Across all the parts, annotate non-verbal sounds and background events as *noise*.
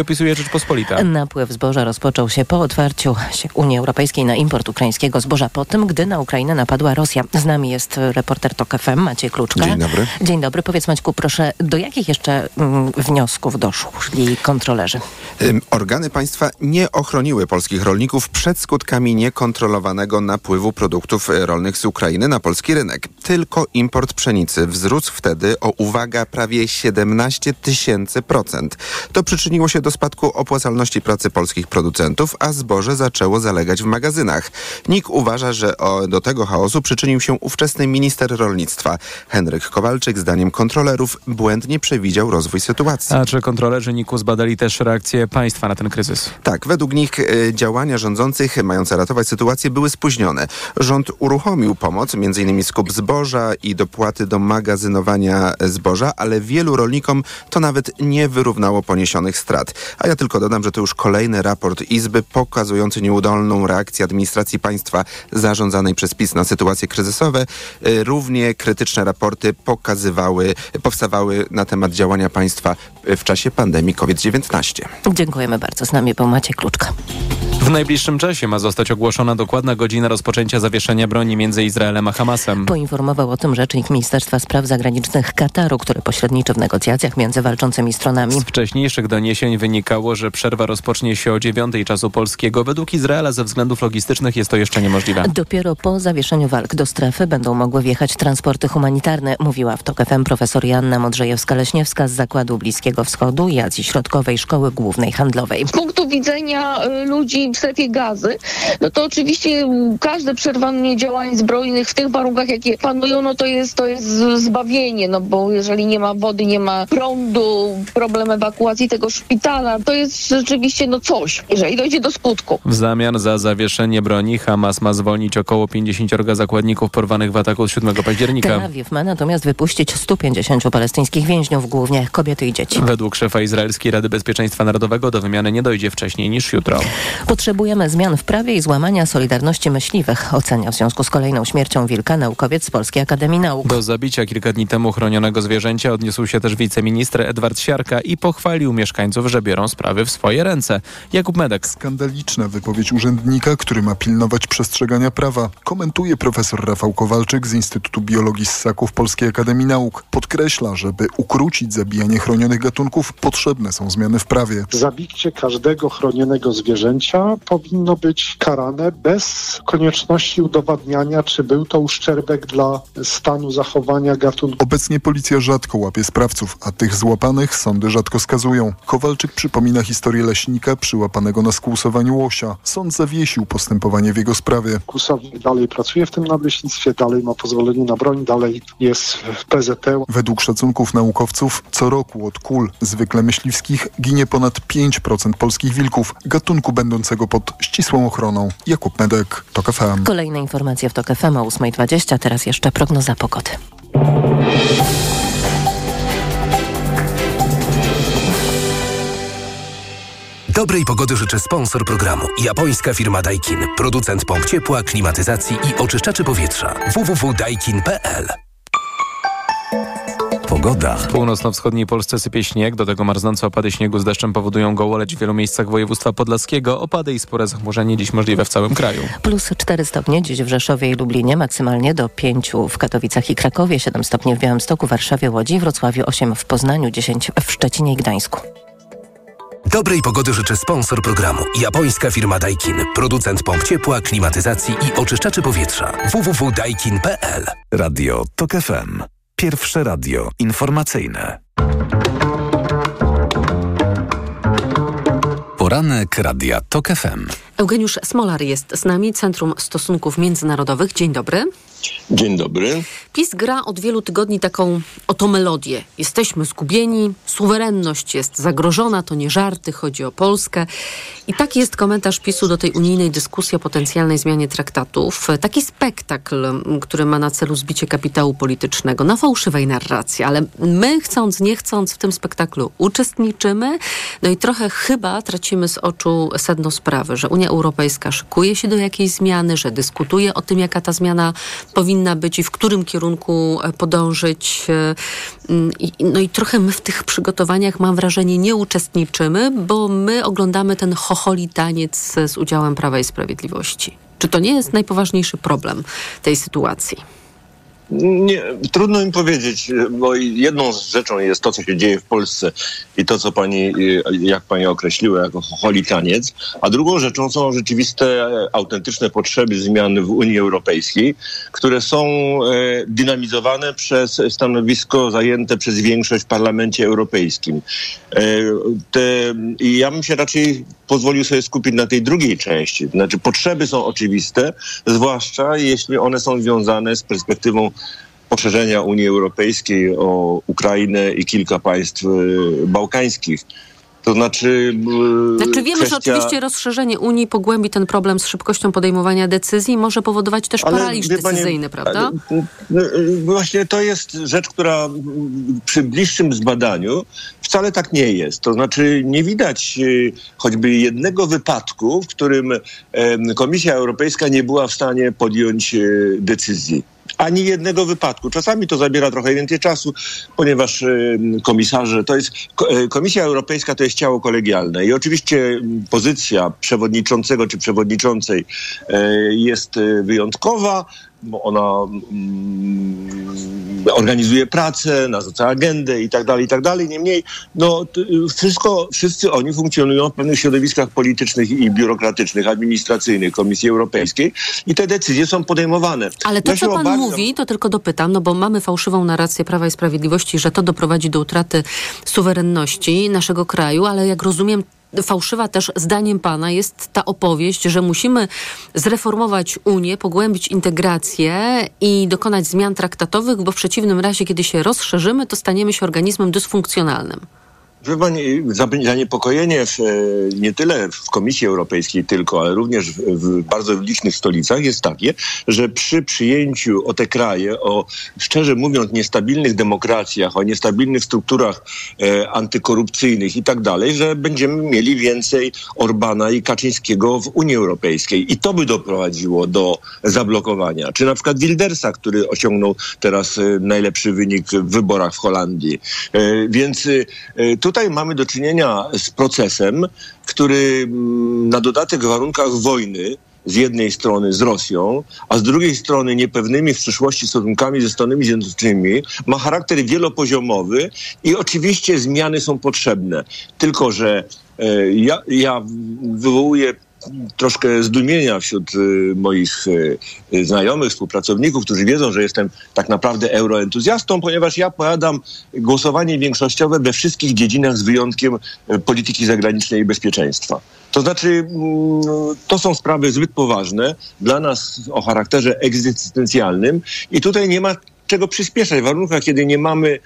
opisuje Rzeczpospolita. Napływ zboża rozpoczął się po otwarciu się Unii Europejskiej na import ukraińskiego zboża po tym, gdy na Ukrainę napadła Rosja. Z nami jest reporter TOK FM Maciej Kluczka. Dzień dobry. Dzień dobry. Powiedz Maćku, proszę, do jakich jeszcze mm, wniosków doszli kontrolerzy? Organy państwa nie ochroniły polskich rolników przed skutkami niekontrolowanego napływu produktów rolnych z Ukrainy na polski rynek. Tylko import pszenicy wzrósł wtedy o uwaga prawie 17 tysięcy procent. To przyczyniło się do spadku opłacalności pracy polskich producentów, a zboże zaczęło zalegać w magazynach. NIK uważa, że do tego chaosu przyczynił się ówczesny minister rolnictwa. Henryk Kowalczyk zdaniem kontrolerów błędnie przewidział rozwój sytuacji. A czy kontrolerzy NIK-u zbadali też reakcję państwa na ten kryzys? Tak, według nich y, działania rządzących mające ratować sytuację były spóźnione. Rząd uruchomił pomoc, m.in. skup zboża i dopłaty do magazynowania zboża, ale wielu rolnikom to nawet nie wyrównało poniesionych strat. A ja tylko dodam, że to już kolejny raport Izby pokazujący nieudolną reakcję administracji państwa zarządzanej przez PiS na sytuacje kryzysowe. Y, równie krytyczne raporty pokazywały, powstawały na temat działania państwa w czasie pandemii COVID-19. Dziękujemy bardzo. Z nami był Maciej Kluczka. W najbliższym czasie ma zostać ogłoszona dokładna godzina rozpoczęcia zawieszenia broni między Izraelem a Hamasem. Poinformował o tym rzecznik Ministerstwa Spraw Zagranicznych Kataru, który pośredniczy w negocjacjach między walczącymi stronami. Z wcześniejszych doniesień wynikało, że przerwa rozpocznie się o dziewiątej czasu polskiego. Według Izraela ze względów logistycznych jest to jeszcze niemożliwe. Dopiero po zawieszeniu walk do strefy będą mogły wjechać transporty humanitarne, mówiła w TOK FM profesor Joanna Modrzejewska-Leśniewska z Zakładu Bliskiego Wschodu i Azji Środkowej Szkoły Głównej Handlowej. Z punktu widzenia y, ludzi w strefie gazy, no to oczywiście każde przerwanie działań zbrojnych w tych warunkach, jakie panują, no to jest, to jest zbawienie, no bo jeżeli nie ma wody, nie ma prądu, problem ewakuacji tego szpitala, to jest rzeczywiście no coś, jeżeli dojdzie do skutku. W zamian za zawieszenie broni Hamas ma zwolnić około 50 zakładników porwanych w ataku z 7 października. Tel Awiw ma natomiast wypuścić 150 palestyńskich więźniów, głównie kobiety i dzieci. Według szefa Izraelskiej Rady Bezpieczeństwa Narodowego do wymiany nie dojdzie wcześniej niż jutro. Potrzebujemy zmian w prawie i złamania solidarności myśliwych, ocenia w związku z kolejną śmiercią wilka naukowiec z Polskiej Akademii Nauk. Do zabicia kilka dni temu chronionego zwierzęcia odniósł się też wiceminister Edward Siarka i pochwalił mieszkańców, że biorą sprawy w swoje ręce. Jakub Medek. Skandaliczna wypowiedź urzędnika, który ma pilnować przestrzegania prawa, komentuje profesor Rafał Kowalczyk z Instytutu Biologii Ssaków Polskiej Akademii Nauk. Podkreśla, żeby ukrócić zabijanie chronionych gatunków, potrzebne są zmiany w prawie. Zabicie każdego chronionego zwierzęcia powinno być karane bez konieczności udowadniania, czy był to uszczerbek dla stanu zachowania gatunku. Obecnie policja rzadko łapie sprawców, a tych złapanych sądy rzadko skazują. Kowalczyk przypomina historię leśnika przyłapanego na skłusowaniu łosia. Sąd zawiesił postępowanie w jego sprawie. Kłusownik dalej pracuje w tym nadleśnictwie, dalej ma pozwolenie na broń, dalej jest w PZT. Według szacunków naukowców co roku od kul, zwykle myśliwskich, ginie ponad 5% polskich wilków, gatunku będącego pod ścisłą ochroną. Jakub Medek, TOK FM. Kolejne informacje w TOK FM o 8.20, teraz jeszcze prognoza pogody. Dobrej pogody życzę sponsor programu. Japońska firma Daikin. Producent pomp ciepła, klimatyzacji i oczyszczaczy powietrza. www.daikin.pl Pogoda. W północno-wschodniej Polsce sypie śnieg, do tego marznące opady śniegu z deszczem powodują gołoleć w wielu miejscach województwa podlaskiego. Opady i spore zachmurzenie dziś możliwe w całym kraju. Plus 4 stopnie dziś w Rzeszowie i Lublinie, maksymalnie do 5 w Katowicach i Krakowie, 7 stopni w Białymstoku, Warszawie, Łodzi, Wrocławiu 8 w Poznaniu, 10 w Szczecinie i Gdańsku. Dobrej pogody życzę sponsor programu. Japońska firma Daikin. Producent pomp ciepła, klimatyzacji i oczyszczaczy powietrza. www.daikin.pl Radio TOK FM. Pierwsze radio informacyjne. Poranek Radia TOK FM. Eugeniusz Smolar jest z nami, Centrum Stosunków Międzynarodowych. Dzień dobry. Dzień dobry. PiS gra od wielu tygodni taką oto melodię. Jesteśmy zgubieni, suwerenność jest zagrożona, to nie żarty, chodzi o Polskę. I taki jest komentarz PiSu do tej unijnej dyskusji o potencjalnej zmianie traktatów. Taki spektakl, który ma na celu zbicie kapitału politycznego na fałszywej narracji, ale my chcąc, nie chcąc w tym spektaklu uczestniczymy. No i trochę chyba tracimy z oczu sedno sprawy, że Unia Europejska szykuje się do jakiejś zmiany, że dyskutuje o tym, jaka ta zmiana powinna być i w którym kierunku podążyć. No i trochę my w tych przygotowaniach, mam wrażenie, nie uczestniczymy, bo my oglądamy ten chocholi taniec z udziałem Prawa i Sprawiedliwości. Czy to nie jest najpoważniejszy problem tej sytuacji? Nie, trudno mi powiedzieć, bo jedną z rzeczą jest to, co się dzieje w Polsce i to, co pani, jak pani określiła, jako holi taniec, a drugą rzeczą są rzeczywiste, autentyczne potrzeby zmian w Unii Europejskiej, które są e, dynamizowane przez stanowisko zajęte przez większość w Parlamencie Europejskim. E, te, ja bym się raczej pozwolił sobie skupić na tej drugiej części. Znaczy, potrzeby są oczywiste, zwłaszcza jeśli one są związane z perspektywą poszerzenia Unii Europejskiej o Ukrainę i kilka państw e, bałkańskich. To znaczy. E, znaczy wiemy, kwestia... że oczywiście rozszerzenie Unii pogłębi ten problem z szybkością podejmowania decyzji, może powodować też ale, paraliż decyzyjny, prawda? Ale, właśnie to jest rzecz, która przy bliższym zbadaniu wcale tak nie jest. To znaczy nie widać e, choćby jednego wypadku, w którym Komisja Europejska nie była w stanie podjąć decyzji ani jednego wypadku. Czasami to zabiera trochę więcej czasu, ponieważ komisarze, to jest, e, Komisja Europejska to jest ciało kolegialne i oczywiście pozycja przewodniczącego czy przewodniczącej e, jest wyjątkowa, bo ona mm, organizuje pracę, narzuca agendę i tak dalej, i tak dalej. Niemniej, no, wszystko, wszyscy oni funkcjonują w pewnych środowiskach politycznych i biurokratycznych, administracyjnych Komisji Europejskiej i te decyzje są podejmowane. Ale to, ja co pan obawiam... mówi, to tylko dopytam, no bo mamy fałszywą narrację Prawa i Sprawiedliwości, że to doprowadzi do utraty suwerenności naszego kraju, ale jak rozumiem, fałszywa też zdaniem pana jest ta opowieść, że musimy zreformować Unię, pogłębić integrację i dokonać zmian traktatowych, bo w przeciwnym razie, kiedy się rozszerzymy, to staniemy się organizmem dysfunkcjonalnym. Pani, zaniepokojenie w, e, nie tyle w Komisji Europejskiej tylko, ale również w, bardzo licznych stolicach jest takie, że przy przyjęciu o te kraje, o szczerze mówiąc niestabilnych demokracjach, o niestabilnych strukturach e, antykorupcyjnych i tak dalej, że będziemy mieli więcej Orbana i Kaczyńskiego w Unii Europejskiej. I to by doprowadziło do zablokowania. Czy na przykład Wildersa, który osiągnął teraz e, najlepszy wynik w wyborach w Holandii. E, więc e, tu tutaj mamy do czynienia z procesem, który mm, na dodatek w warunkach wojny z jednej strony z Rosją, a z drugiej strony niepewnymi w przyszłości stosunkami ze Stanami Zjednoczonymi, ma charakter wielopoziomowy i oczywiście zmiany są potrzebne. Tylko, że e, ja, ja wywołuję troszkę zdumienia wśród y, moich y, y, znajomych, współpracowników, którzy wiedzą, że jestem tak naprawdę euroentuzjastą, ponieważ ja powiadam głosowanie większościowe we wszystkich dziedzinach z wyjątkiem polityki zagranicznej i bezpieczeństwa. To znaczy, mm, to są sprawy zbyt poważne dla nas o charakterze egzystencjalnym i tutaj nie ma czego przyspieszać w warunkach, kiedy nie mamy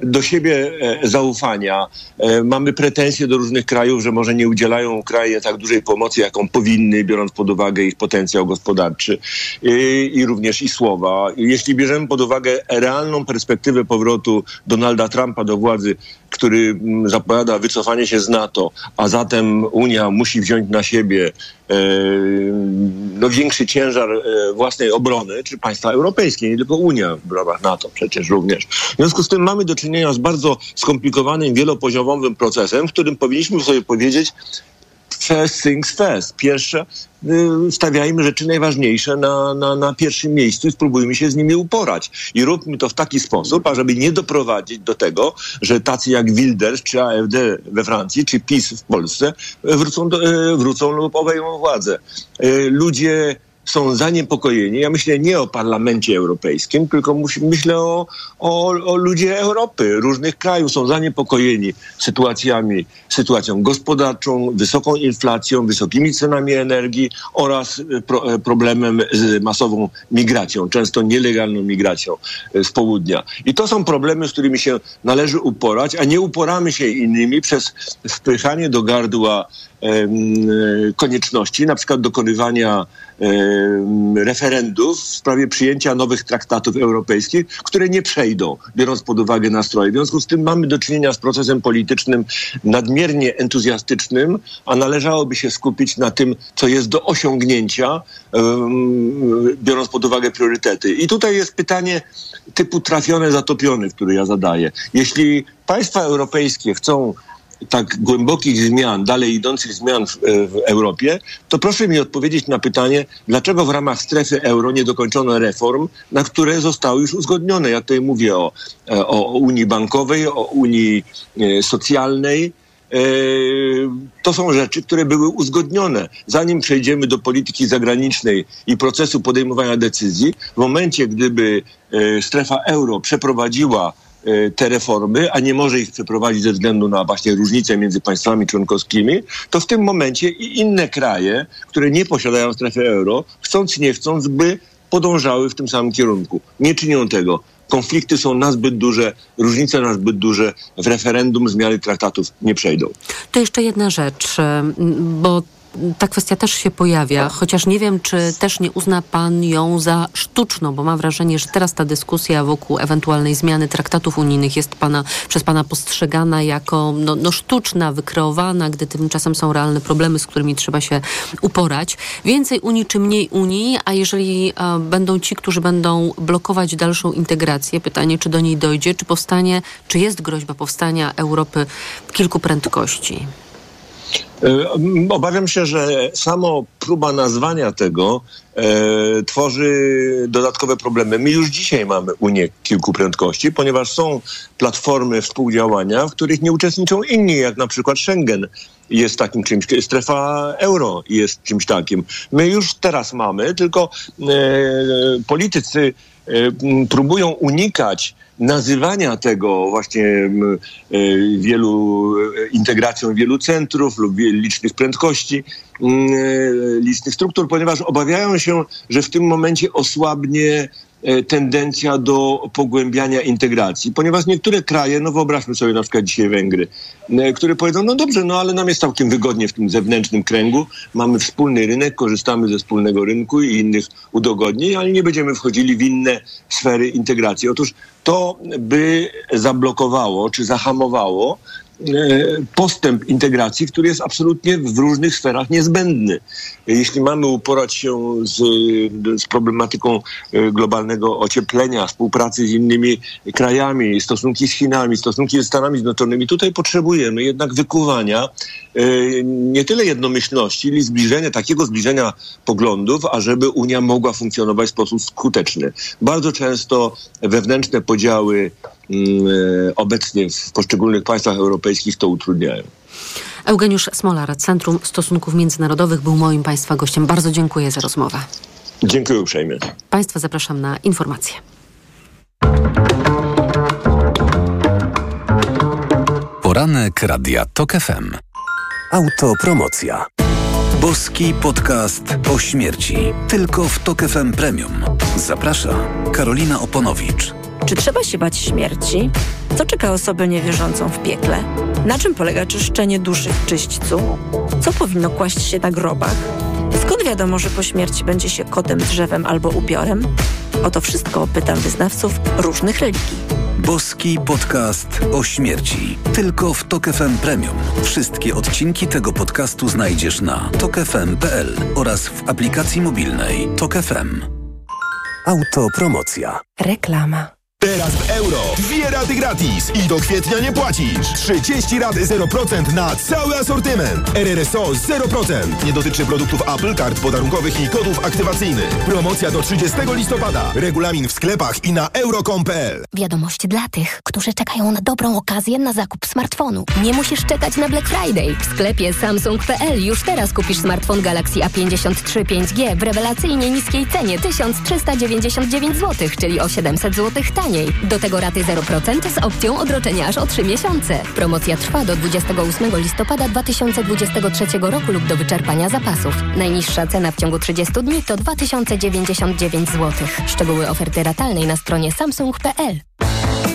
do siebie e, zaufania, e, mamy pretensje do różnych krajów, że może nie udzielają kraje tak dużej pomocy, jaką powinny, biorąc pod uwagę ich potencjał gospodarczy i, i również i słowa. Jeśli bierzemy pod uwagę realną perspektywę powrotu Donalda Trumpa do władzy, który mm, zapowiada wycofanie się z NATO, a zatem Unia musi wziąć na siebie e, no, większy ciężar własnej obrony, czy państwa europejskie, nie tylko Unia w ramach NATO przecież również. W związku z tym mamy do czynienia z bardzo skomplikowanym, wielopoziomowym procesem, w którym powinniśmy sobie powiedzieć, first things first. Pierwsze, y, stawiajmy rzeczy najważniejsze na, na, na pierwszym miejscu i spróbujmy się z nimi uporać. I róbmy to w taki sposób, ażeby nie doprowadzić do tego, że tacy jak Wilders, czy AfD we Francji, czy PiS w Polsce wrócą, do, y, wrócą lub obejmą władzę. Y, ludzie są zaniepokojeni. Ja myślę nie o Parlamencie Europejskim, tylko myślę o, o, o Europy, różnych krajów są zaniepokojeni sytuacjami, sytuacją gospodarczą, wysoką inflacją, wysokimi cenami energii oraz e, pro, e, problemem z masową migracją, często nielegalną migracją e, z południa. I to są problemy, z którymi się należy uporać, a nie uporamy się innymi przez wpychanie do gardła konieczności, na przykład dokonywania referendów w sprawie przyjęcia nowych traktatów europejskich, które nie przejdą, biorąc pod uwagę nastroje. W związku z tym mamy do czynienia z procesem politycznym nadmiernie entuzjastycznym, a należałoby się skupić na tym, co jest do osiągnięcia, biorąc pod uwagę priorytety. I tutaj jest pytanie typu trafione, zatopione, które ja zadaję. Jeśli państwa europejskie chcą tak głębokich zmian, dalej idących zmian w, w, Europie, to proszę mi odpowiedzieć na pytanie, dlaczego w ramach strefy euro nie dokończono reform, na które zostały już uzgodnione. Ja tutaj mówię o, e, o Unii Bankowej, o Unii e, Socjalnej, e, to są rzeczy, które były uzgodnione. Zanim przejdziemy do polityki zagranicznej i procesu podejmowania decyzji, w momencie, gdyby strefa euro przeprowadziła E, te reformy, a nie może ich przeprowadzić ze względu na właśnie różnice między państwami członkowskimi, to w tym momencie i inne kraje, które nie posiadają strefy euro, chcąc nie chcąc, by podążały w tym samym kierunku. Nie czynią tego. Konflikty są nazbyt duże, różnice nazbyt duże. W referendum zmiany traktatów nie przejdą. To jeszcze jedna rzecz, bo ta kwestia też się pojawia, chociaż nie wiem, czy też nie uzna pan ją za sztuczną, bo mam wrażenie, że teraz ta dyskusja wokół ewentualnej zmiany traktatów unijnych jest pana, przez pana postrzegana jako no, no sztuczna, wykreowana, gdy tymczasem są realne problemy, z którymi trzeba się uporać. Więcej Unii czy mniej Unii, a jeżeli będą ci, którzy będą blokować dalszą integrację, pytanie, czy do niej dojdzie, czy powstanie, czy jest groźba powstania Europy kilku prędkości? E, obawiam się, że samo próba nazwania tego e, tworzy dodatkowe problemy. My już dzisiaj mamy Unię kilku prędkości, ponieważ są platformy współdziałania, w których nie uczestniczą inni, jak na przykład Schengen jest takim czymś, strefa euro jest czymś takim. My już teraz mamy, tylko e, politycy próbują unikać nazywania tego właśnie e, wielu e, integracją wielu centrów lub licznych prędkości, e, licznych struktur, ponieważ obawiają się, że w tym momencie osłabnie tendencja do pogłębiania integracji, ponieważ niektóre kraje, no wyobraźmy sobie na przykład dzisiaj Węgry, e, które powiedzą, no dobrze, no ale nam jest całkiem wygodnie w tym zewnętrznym kręgu, mamy wspólny rynek, korzystamy ze wspólnego rynku i innych udogodnień, ale nie będziemy wchodzili w inne sfery integracji. Otóż to by zablokowało czy zahamowało E, postęp integracji, który jest absolutnie w różnych sferach niezbędny. Jeśli mamy uporać się z, z, problematyką e, globalnego ocieplenia, współpracy z innymi krajami, stosunki z Chinami, stosunki ze Stanami Zjednoczonymi, tutaj potrzebujemy jednak wykuwania e, nie tyle jednomyślności, ale zbliżenia, takiego zbliżenia poglądów, ażeby Unia mogła funkcjonować w sposób skuteczny. Bardzo często wewnętrzne podziały e, obecnie w poszczególnych państwach europejskich to utrudniają. Eugeniusz Smolar, Centrum Stosunków Międzynarodowych, był moim Państwa gościem. Bardzo dziękuję za rozmowę. Dziękuję uprzejmie. Państwa zapraszam na informacje. Poranek Radia TOK FM. Autopromocja. Boski podcast o śmierci. Tylko w TOK FM Premium. Zaprasza Karolina Oponowicz. Czy trzeba się bać śmierci? Co czeka osobę niewierzącą w piekle? Na czym polega czyszczenie duszy w czyśćcu? Co powinno kłaść się na grobach? Skąd wiadomo, że po śmierci będzie się kotem, drzewem albo ubiorem? O to wszystko pytam wyznawców różnych religii. Boski podcast o śmierci. Tylko w Tok FM Premium. Wszystkie odcinki tego podcastu znajdziesz na tokefm.pl oraz w aplikacji mobilnej Tok FM. Autopromocja. Reklama. Teraz w euro. Dwie raty gratis i do kwietnia nie płacisz. 30 rat 0% na cały asortyment. RRSO 0%. Nie dotyczy produktów Apple, kart podarunkowych i kodów aktywacyjnych. Promocja do 30 listopada. Regulamin w sklepach i na euro.com.pl. Wiadomość dla tych, którzy czekają na dobrą okazję na zakup smartfonu. Nie musisz czekać na Black Friday. W sklepie Samsung.pl już teraz kupisz smartfon Galaxy A53 5G w rewelacyjnie niskiej cenie 1399 zł, czyli o 700 zł taniej taniej. Do tego raty 0% z opcją odroczenia aż o 3 miesiące. Promocja trwa do 28 listopada 2023 roku lub do wyczerpania zapasów. Najniższa cena w ciągu 30 dni to 2099 zł. Szczegóły oferty ratalnej na stronie samsung.pl.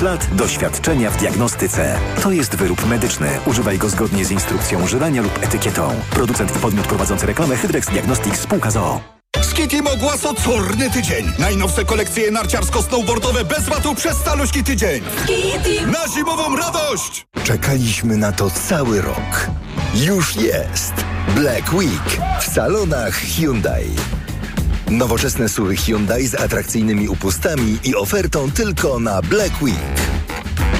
lat doświadczenia w diagnostyce. To jest wyrób medyczny. Używaj go zgodnie z instrukcją używania lub etykietą. Producent i podmiot prowadzący reklamę Hydrex Diagnostics Spółka ZOO. Skity Mogła ocorny tydzień. Najnowsze kolekcje narciarsko-snowboardowe bez watu przez caluśki tydzień. Na zimową radość! Czekaliśmy na to cały rok. Już jest Black Week w salonach Hyundai. Nowoczesne suwy Hyundai z atrakcyjnymi upustami i ofertą tylko na Black Week.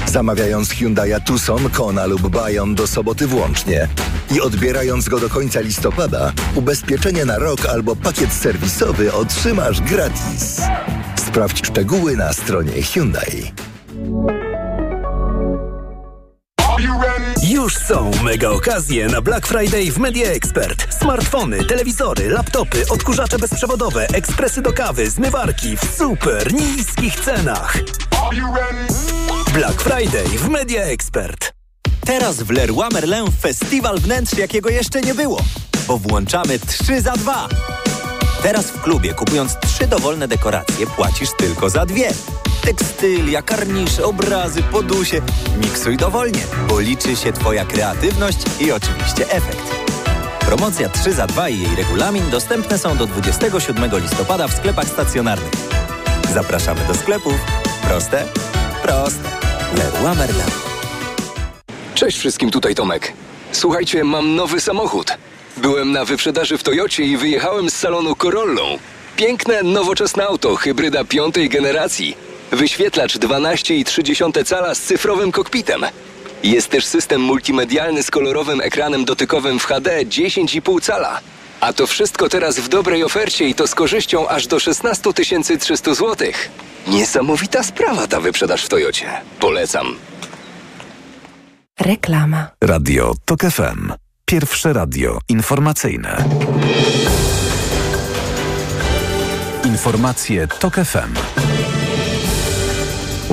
Zamawiając Hyundai'a Tucson, Kona lub Bayon do soboty włącznie i odbierając go do końca listopada, ubezpieczenie na rok albo pakiet serwisowy otrzymasz gratis. Sprawdź szczegóły na stronie Hyundai. Już są mega okazje na Black Friday w Media Expert. Smartfony, telewizory, laptopy, odkurzacze bezprzewodowe, ekspresy do kawy, zmywarki w super niskich cenach. Black Friday w Media Expert. Teraz w Leroy Merlin festiwal wnętrz, jakiego jeszcze nie było. Bo włączamy 3 za 2. Teraz w klubie, kupując trzy dowolne dekoracje, płacisz tylko za dwie. Tekstylia, karnisze, obrazy, podusie. Miksuj dowolnie, bo liczy się Twoja kreatywność i oczywiście efekt. Promocja 3 za 2 i jej regulamin dostępne są do 27 listopada w sklepach stacjonarnych. Zapraszamy do sklepów. Proste? Proste. Leroy Merlin. Cześć wszystkim, tutaj Tomek. Słuchajcie, mam nowy samochód. Byłem na wyprzedaży w Toyocie i wyjechałem z salonu Corollą. Piękne, nowoczesne auto, hybryda piątej generacji. Wyświetlacz 12,3 cala z cyfrowym kokpitem. Jest też system multimedialny z kolorowym ekranem dotykowym w HD 10,5 cala. A to wszystko teraz w dobrej ofercie i to z korzyścią aż do 16 300 zł. Niesamowita sprawa ta wyprzedaż w Toyocie. Polecam. Reklama. Radio TOK FM. Pierwsze radio informacyjne. Informacje TOK FM.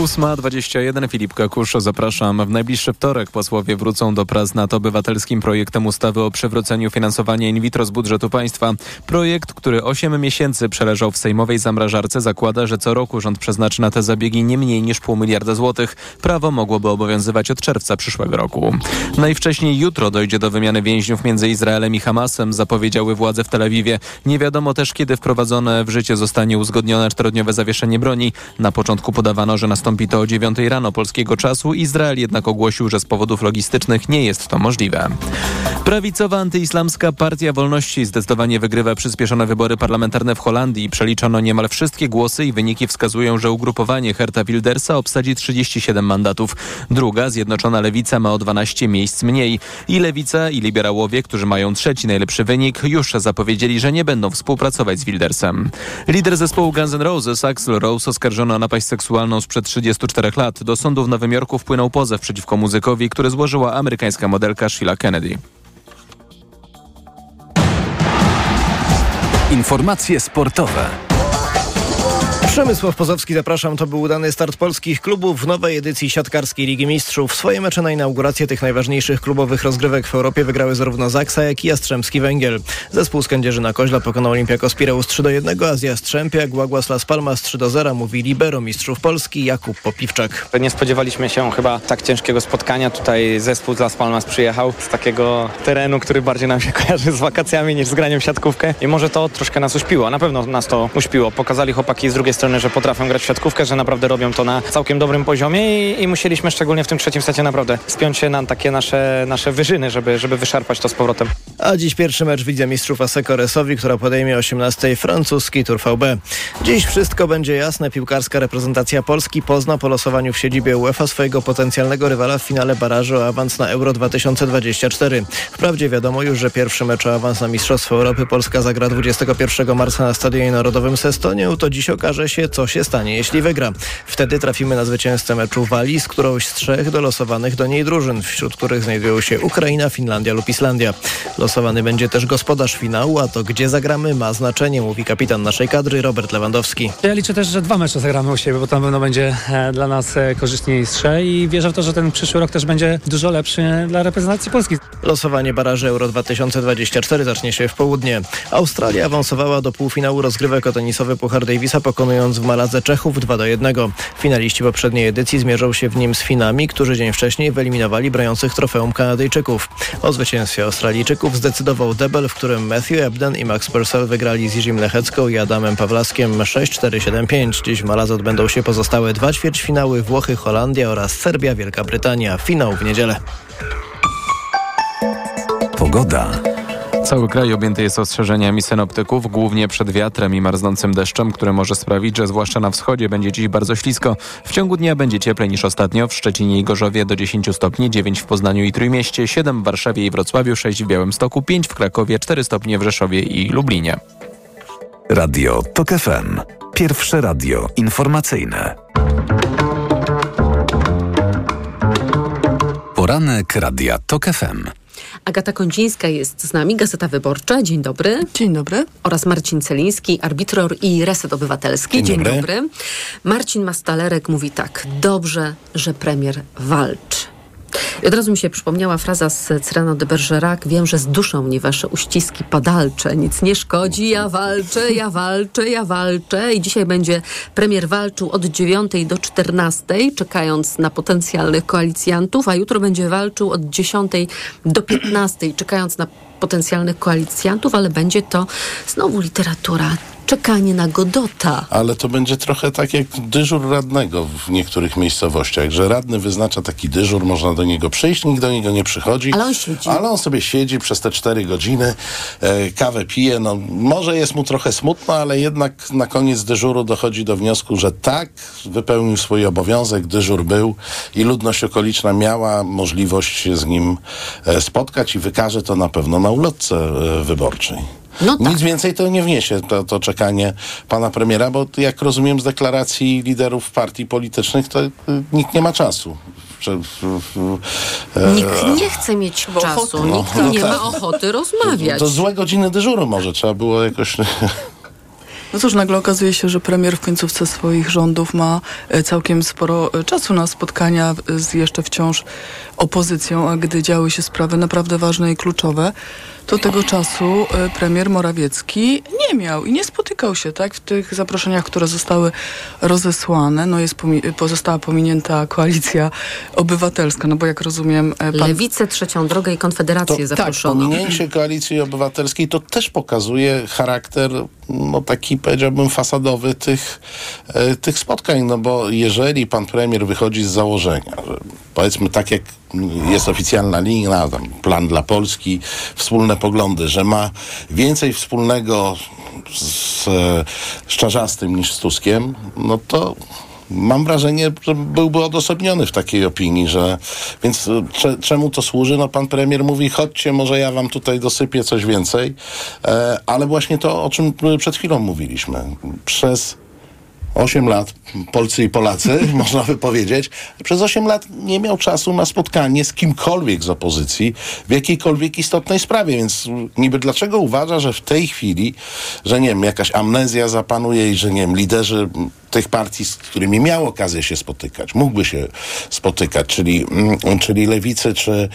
8.21 Filip Kakusz, zapraszam. W najbliższy wtorek posłowie wrócą do prac nad obywatelskim projektem ustawy o przywróceniu finansowania in vitro z budżetu państwa. Projekt, który 8 miesięcy przeleżał w sejmowej zamrażarce, zakłada, że co roku rząd przeznaczy na te zabiegi nie mniej niż pół miliarda złotych. Prawo mogłoby obowiązywać od czerwca przyszłego roku. Najwcześniej jutro dojdzie do wymiany więźniów między Izraelem i Hamasem, zapowiedziały władze w Tel Awiwie. Nie wiadomo też, kiedy wprowadzone w życie zostanie uzgodnione czterodniowe zawieszenie broni. Na początku podawano, że nastąpi to o 9 rano polskiego czasu. Izrael jednak ogłosił, że z powodów logistycznych nie jest to możliwe. Prawicowa antyislamska Partia Wolności zdecydowanie wygrywa przyspieszone wybory parlamentarne w Holandii. Przeliczono niemal wszystkie głosy i wyniki wskazują, że ugrupowanie Herta Wildersa obsadzi 37 mandatów. Druga, Zjednoczona Lewica, ma o 12 miejsc mniej. I Lewica, i liberałowie, którzy mają trzeci najlepszy wynik, już zapowiedzieli, że nie będą współpracować z Wildersem. Lider zespołu Guns N' Roses, Axl Rose, oskarżono o napaść seksualną sprzed 34 lat. Do sądu w Nowym Jorku wpłynął pozew przeciwko muzykowi, który złożyła amerykańska modelka Sheila Kennedy. Informacje sportowe. Przemysław Pozowski, zapraszam. To był udany start polskich klubów w nowej edycji siatkarskiej Ligi Mistrzów. Swoje mecze na inaugurację tych najważniejszych klubowych rozgrywek w Europie wygrały zarówno Zaksa, jak i Jastrzębski Węgiel. Zespół z Kędzierzyna Koźla pokonał Olimpiakos Pireus 3 do 1, a z Jastrzębia Guaguas Las Palmas 3 do 0, mówi libero mistrzów Polski Jakub Popiwczak. Nie spodziewaliśmy się chyba tak ciężkiego spotkania. Tutaj zespół z Las Palmas przyjechał z takiego terenu, który bardziej nam się *laughs* kojarzy z wakacjami niż z graniem w siatkówkę i może to troszkę nas uśpiło. Na pewno nas to uśpiło. Pokazali chłopaki z drugiej strony strony, że potrafią grać w siatkówkę, że naprawdę robią to na całkiem dobrym poziomie i, i musieliśmy szczególnie w tym trzecim secie naprawdę spiąć się na takie nasze, nasze wyżyny, żeby, żeby wyszarpać to z powrotem. A dziś pierwszy mecz widzę mistrzów Aseko Resowi, która podejmie 18 francuski Tour VB. Dziś wszystko będzie jasne. Piłkarska reprezentacja Polski pozna po losowaniu w siedzibie UEFA swojego potencjalnego rywala w finale barażu o awans na Euro 2024. Wprawdzie wiadomo już, że pierwszy mecz o awans na Mistrzostwo Europy Polska zagra 21 marca na Stadionie Narodowym Sestonię. To dziś okaże się, co się stanie, jeśli wygra. Wtedy trafimy na zwycięzcę meczu Walii z którąś z trzech dolosowanych do niej drużyn, wśród których znajdują się Ukraina, Finlandia lub Islandia. Losowany będzie też gospodarz finału, a to gdzie zagramy ma znaczenie, mówi kapitan naszej kadry Robert Lewandowski. Ja liczę też, że dwa mecze zagramy u siebie, bo na pewno będzie e, dla nas e, korzystniejsze i wierzę w to, że ten przyszły rok też będzie dużo lepszy dla reprezentacji Polski. Losowanie baraży Euro 2024 zacznie się w południe. Australia awansowała do półfinału rozgrywek o tenisowy Puchar Davisa, pokonując w Maladze Czechów 2 do 1. Finaliści poprzedniej edycji zmierzą się w nim z Finami, którzy dzień wcześniej wyeliminowali broniących trofeum Kanadyjczyków. O zwycięstwie Australijczyków zdecydował debel, w którym Matthew Ebden i Max Purcell wygrali z Jirzym Lechecką i Adamem Pawlaskiem 6-4-7-5. Dziś w Maladze odbędą się pozostałe dwa ćwierćfinały Włochy, Holandia oraz Serbia, Wielka Brytania. Finał w niedzielę. Pogoda. Cały kraj objęty jest ostrzeżeniami synoptyków, głównie przed wiatrem i marznącym deszczem, które może sprawić, że zwłaszcza na wschodzie będzie dziś bardzo ślisko. W ciągu dnia będzie cieplej niż ostatnio. W Szczecinie i Gorzowie do 10 stopni, 9 w Poznaniu i Trójmieście, 7 w Warszawie i Wrocławiu, 6 w Białymstoku, 5 w Krakowie, 4 stopnie w Rzeszowie i Lublinie. Radio TOK FM. Pierwsze radio informacyjne. Poranek Radia TOK FM. Agata Kondzińska jest z nami, Gazeta Wyborcza. Dzień dobry. Dzień dobry. Oraz Marcin Celiński, arbitror i Reset Obywatelski. Dzień Dzień, dobry. dobry. Marcin Mastalerek mówi tak. Dobrze, że premier walczy. Od razu mi się przypomniała fraza z Cyrano de Bergerac. Wiem, że zduszą mnie wasze uściski padalcze. Nic nie szkodzi, ja walczę, ja walczę, ja walczę. I dzisiaj będzie premier walczył od 9 do 14, czekając na potencjalnych koalicjantów, a jutro będzie walczył od 10 do 15, czekając na potencjalnych koalicjantów, ale będzie to znowu literatura. Czekanie na Godota. Ale to będzie trochę tak jak dyżur radnego w niektórych miejscowościach, że radny wyznacza taki dyżur, można do niego przyjść, nikt do niego nie przychodzi. Ale on siedzi. Ale on sobie siedzi przez te cztery godziny, e, kawę pije, no może jest mu trochę smutno, ale jednak na koniec dyżuru dochodzi do wniosku, że tak, wypełnił swój obowiązek, dyżur był i ludność okoliczna miała możliwość się z nim e, spotkać i wykaże to na pewno na ulotce e, wyborczej. No tak. Nic więcej to nie wniesie, to, to czekanie pana premiera, bo jak rozumiem z deklaracji liderów partii politycznych, to y, nikt nie ma czasu. E, Nikt nie chce mieć czasu, No, nikt no nie tak. ma ochoty rozmawiać. To złe godziny dyżuru może trzeba było jakoś... No cóż, nagle okazuje się, że premier w końcówce swoich rządów ma e, całkiem sporo e, czasu na spotkania z jeszcze wciąż opozycją, a gdy działy się sprawy naprawdę ważne i kluczowe, to tego czasu e, premier Morawiecki nie miał i nie spotykał się tak w tych zaproszeniach, które zostały rozesłane. No jest pomi- pozostała pominięta koalicja obywatelska, no bo jak rozumiem e, pan... Lewicę, Trzecią Drogę i Konfederację tak, zaproszono. pominięcie koalicji obywatelskiej to też pokazuje charakter, no taki powiedziałbym fasadowy tych, e, tych spotkań, no bo jeżeli pan premier wychodzi z założenia, że powiedzmy tak jak jest oficjalna linia, tam plan dla Polski, wspólne poglądy, że ma więcej wspólnego z, e, z Czarzastym niż z Tuskiem, no to mam wrażenie, że byłby odosobniony w takiej opinii, że więc cze, czemu to służy? No pan premier mówi, chodźcie, może ja wam tutaj dosypię coś więcej, e, ale właśnie to, o czym przed chwilą mówiliśmy. Przez 8 lat, Polcy i Polacy, *laughs* można by powiedzieć, przez 8 lat nie miał czasu na spotkanie z kimkolwiek z opozycji w jakiejkolwiek istotnej sprawie, więc niby dlaczego uważa, że w tej chwili, że nie wiem, jakaś amnezja zapanuje i że nie wiem, liderzy tych partii, z którymi miał okazję się spotykać, mógłby się spotykać, czyli, mm, czyli lewicy czy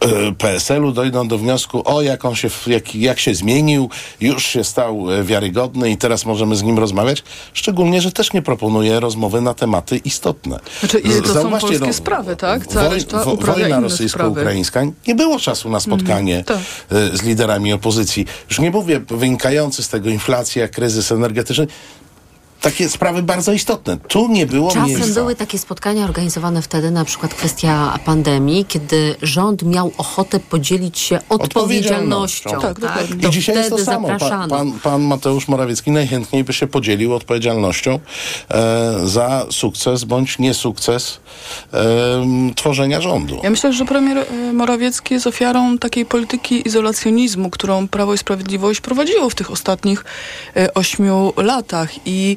e, PSL-u dojdą do wniosku, o jak on się, jak, jak się zmienił, już się stał e, wiarygodny i teraz możemy z nim rozmawiać, szczególnie, że też nie proponuje rozmowy na tematy istotne. Znaczy, to są Zauważcie, polskie no, sprawy, tak? Cała Woj, wo, wojna rosyjsko-ukraińska, nie było czasu na spotkanie Mhm, e, z liderami opozycji. Już nie mówię wynikający z tego inflacja, kryzys energetyczny, takie sprawy bardzo istotne. Tu nie było Czasem miejsca. były takie spotkania organizowane wtedy, na przykład kwestia pandemii, kiedy rząd miał ochotę podzielić się odpowiedzialnością. Tak, tak? I To dzisiaj jest to wtedy samo. Pan, zapraszano. pan, pan Mateusz Morawiecki najchętniej by się podzielił odpowiedzialnością e, za sukces bądź niesukces e, tworzenia rządu. Ja myślę, że premier e, Morawiecki jest ofiarą takiej polityki izolacjonizmu, którą Prawo i Sprawiedliwość prowadziło w tych ostatnich e, ośmiu latach i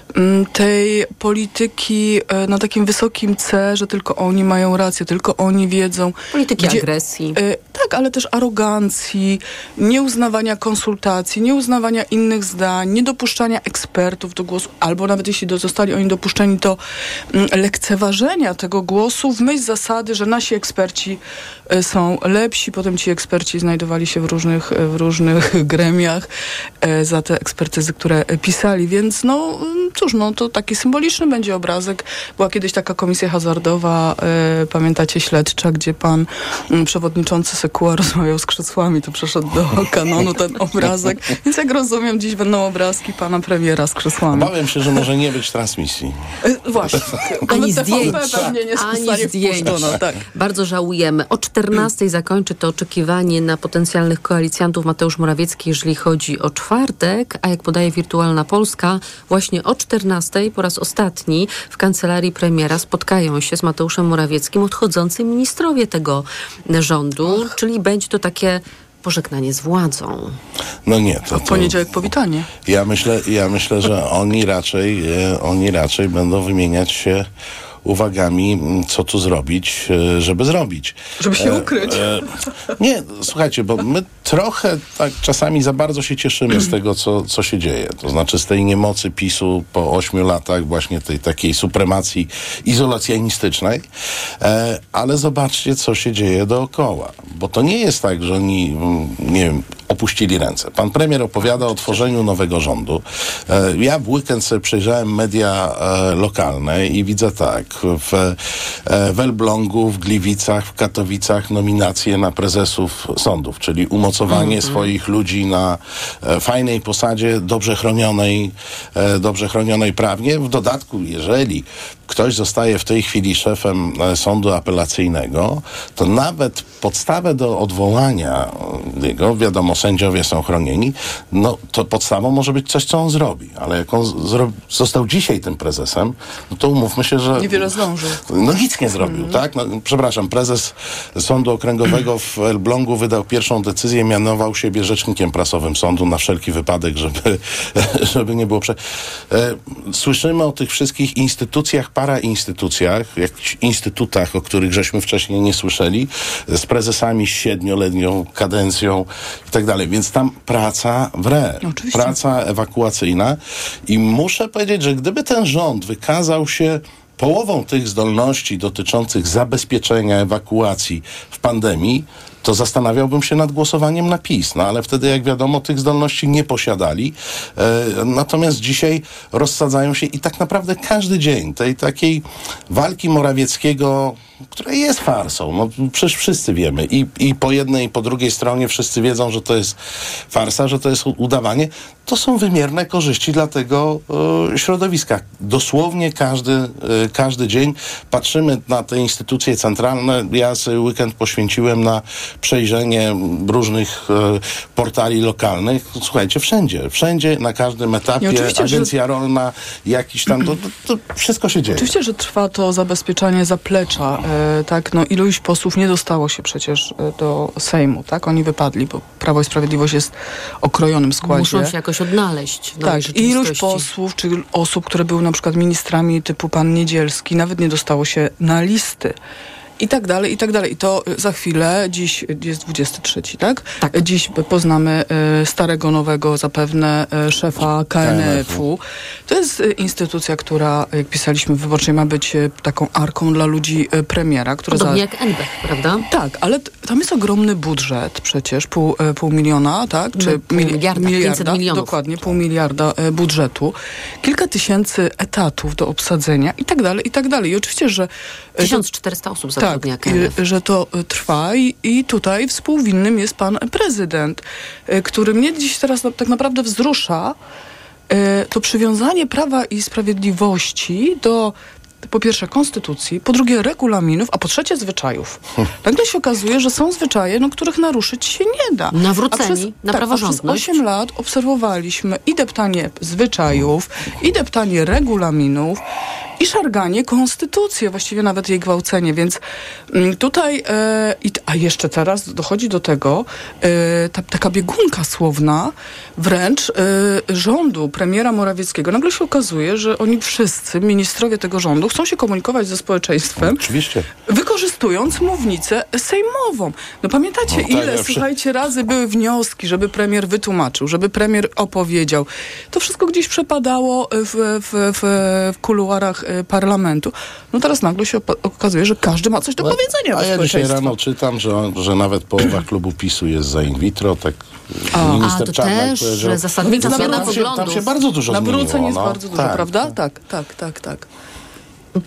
tej polityki e, na takim wysokim C, że tylko oni mają rację, tylko oni wiedzą. Polityki agresji. E, tak, ale też arogancji, nieuznawania konsultacji, nieuznawania innych zdań, niedopuszczania ekspertów do głosu, albo nawet jeśli do, zostali oni dopuszczeni, to mm, lekceważenia tego głosu w myśl zasady, że nasi eksperci e, są lepsi, potem ci eksperci znajdowali się w różnych, w różnych *laughs* gremiach za te ekspertyzy, które pisali, więc no mm, cóż, no to taki symboliczny będzie obrazek. Była kiedyś taka komisja hazardowa, e, pamiętacie, śledcza, gdzie pan mm, przewodniczący Sekuła rozmawiał z krzesłami, to przeszedł do kanonu ten obrazek, więc jak rozumiem, dziś będą obrazki pana premiera z krzesłami. Obawiam się, że może nie być transmisji. E, Właśnie. Ani zdjęć. Pewnie nie Ani zdjęć. tak. Bardzo żałujemy. O 14 zakończy to oczekiwanie na potencjalnych koalicjantów Mateusz Morawiecki, jeżeli chodzi o czwartek, a jak podaje Wirtualna Polska, właśnie o 14 po raz ostatni w kancelarii premiera spotkają się z Mateuszem Morawieckim odchodzący ministrowie tego rządu, czyli będzie to takie pożegnanie z władzą. No nie, to, W to poniedziałek powitanie. ja myślę, ja myślę, że oni raczej, e, oni raczej będą wymieniać się uwagami, m, co tu zrobić, e, żeby zrobić. Żeby się ukryć. nie, słuchajcie, bo my trochę tak czasami za bardzo się cieszymy z tego, co, co się dzieje. To znaczy z tej niemocy PiSu po ośmiu latach właśnie tej takiej supremacji izolacjonistycznej. E, ale zobaczcie, co się dzieje dookoła. Bo to nie jest tak, że oni, mm, nie wiem, opuścili ręce. Pan premier opowiada o tworzeniu nowego rządu. E, ja w weekend sobie przejrzałem media e, lokalne i widzę tak, w, e, w Elblągu, w Gliwicach, w Katowicach nominacje na prezesów sądów, czyli umocowanie swoich ludzi na e, fajnej posadzie, dobrze chronionej, e, dobrze chronionej prawnie. W dodatku, jeżeli ktoś zostaje w tej chwili szefem e, sądu apelacyjnego, to nawet podstawę do odwołania e, jego, wiadomo, sędziowie są chronieni, no to podstawą może być coś, co on zrobi. Ale jak on zro- został dzisiaj tym prezesem, no to umówmy się, że... Niewiele zdążył. No nic nie zrobił, tak? No, przepraszam, prezes Sądu Okręgowego w Elblągu wydał pierwszą decyzję, mianował siebie rzecznikiem prasowym sądu na wszelki wypadek, żeby, *laughs* żeby nie było prze... E, Słyszymy o tych wszystkich instytucjach, parainstytucjach, jakichś instytutach, o których żeśmy wcześniej nie słyszeli, z prezesami z siedmioletnią kadencją i tak dalej. Więc tam praca wre, Oczywiście. praca ewakuacyjna i muszę powiedzieć, że gdyby ten rząd wykazał się połową tych zdolności dotyczących zabezpieczenia ewakuacji w pandemii, to zastanawiałbym się nad głosowaniem na PiS. No ale wtedy, jak wiadomo, tych zdolności nie posiadali. E, natomiast dzisiaj rozsadzają się i tak naprawdę każdy dzień tej takiej walki Morawieckiego, która jest farsą. No, przecież wszyscy wiemy. I, I po jednej, i po drugiej stronie wszyscy wiedzą, że to jest farsa, że to jest udawanie. To są wymierne korzyści dla tego e, środowiska. Dosłownie każdy, e, każdy dzień patrzymy na te instytucje centralne. Ja sobie weekend poświęciłem na przejrzenie różnych e, portali lokalnych. Słuchajcie, wszędzie, wszędzie, na każdym etapie, oczywiście, że- agencja rolna, jakiś tam, to, to, to wszystko się dzieje. Oczywiście, że trwa to zabezpieczanie zaplecza, tak, no iluś posłów nie dostało się przecież e, do Sejmu, tak, oni wypadli, bo Prawo i Sprawiedliwość jest okrojonym składzie. Muszą się jakoś odnaleźć. Tak, iluś posłów, czy osób, które były na przykład ministrami typu pan Niedzielski, nawet nie dostało się na listy. I tak dalej, i tak dalej. I to y, za chwilę, dziś jest 23, tak? tak. Dziś poznamy y, starego, nowego zapewne y, szefa KNF-u. To jest instytucja, która, jak pisaliśmy w Wyborczej, ma być taką arką dla ludzi premiera, który Podobnie za... jak NBEC, prawda? Tak, ale tam jest ogromny budżet przecież, pół, pół miliona, tak? No, pół mili- miliarda, 500 milionów. Dokładnie, pół miliarda budżetu, kilka tysięcy etatów do obsadzenia i tak dalej, i tak dalej. I oczywiście, że... e, 1400 osób tak, i- że to e, trwa i, i tutaj współwinnym jest pan prezydent, e, który mnie dziś teraz tak naprawdę wzrusza, to przywiązanie Prawa i Sprawiedliwości do po pierwsze konstytucji, po drugie regulaminów, a po trzecie zwyczajów. Nagle się okazuje, że są zwyczaje, no, których naruszyć się nie da. Nawróceni przez- na tak, praworządność. Przez 8 lat obserwowaliśmy i deptanie zwyczajów, i deptanie regulaminów, i szarganie konstytucji, właściwie nawet jej gwałcenie, więc mm, tutaj, e, i, A jeszcze teraz dochodzi do tego e, ta, taka biegunka słowna wręcz e, rządu premiera Morawieckiego. Nagle się okazuje, że oni wszyscy, ministrowie tego rządu, chcą się komunikować ze społeczeństwem, Oczywiście. wykorzystując mównicę sejmową. No pamiętacie, No tak, ile, ja przy- słuchajcie, razy były wnioski, żeby premier wytłumaczył, żeby premier opowiedział. To wszystko gdzieś przepadało w, w, w, w kuluarach e, parlamentu. No teraz nagle się okazuje, że każdy ma coś do powiedzenia A ja dzisiaj rano czytam, że, że nawet połowa klubu PiSu jest za in vitro, tak A. minister A, to Czarnek też, powiedział. że zasadnicza Tam- zmiana się, tam poglądów. się bardzo dużo Nawróceń zmieniło. jest no. bardzo dużo, Tak. prawda? Tak, tak, tak, tak.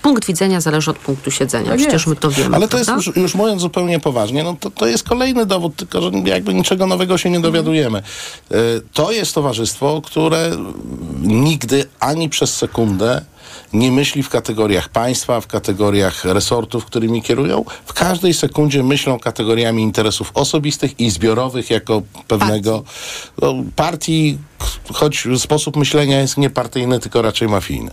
Punkt widzenia zależy od punktu siedzenia. Tak Przecież jest. my to wiemy. Ale to jest już, już mówiąc zupełnie poważnie, no to, to jest kolejny dowód, tylko że jakby niczego nowego się nie dowiadujemy. E, To jest towarzystwo, które nigdy ani przez sekundę nie myśli w kategoriach państwa, w kategoriach resortów, którymi kierują. W każdej sekundzie myślą kategoriami interesów osobistych i zbiorowych jako pewnego no, partii, choć sposób myślenia jest nie partyjny, tylko raczej mafijny.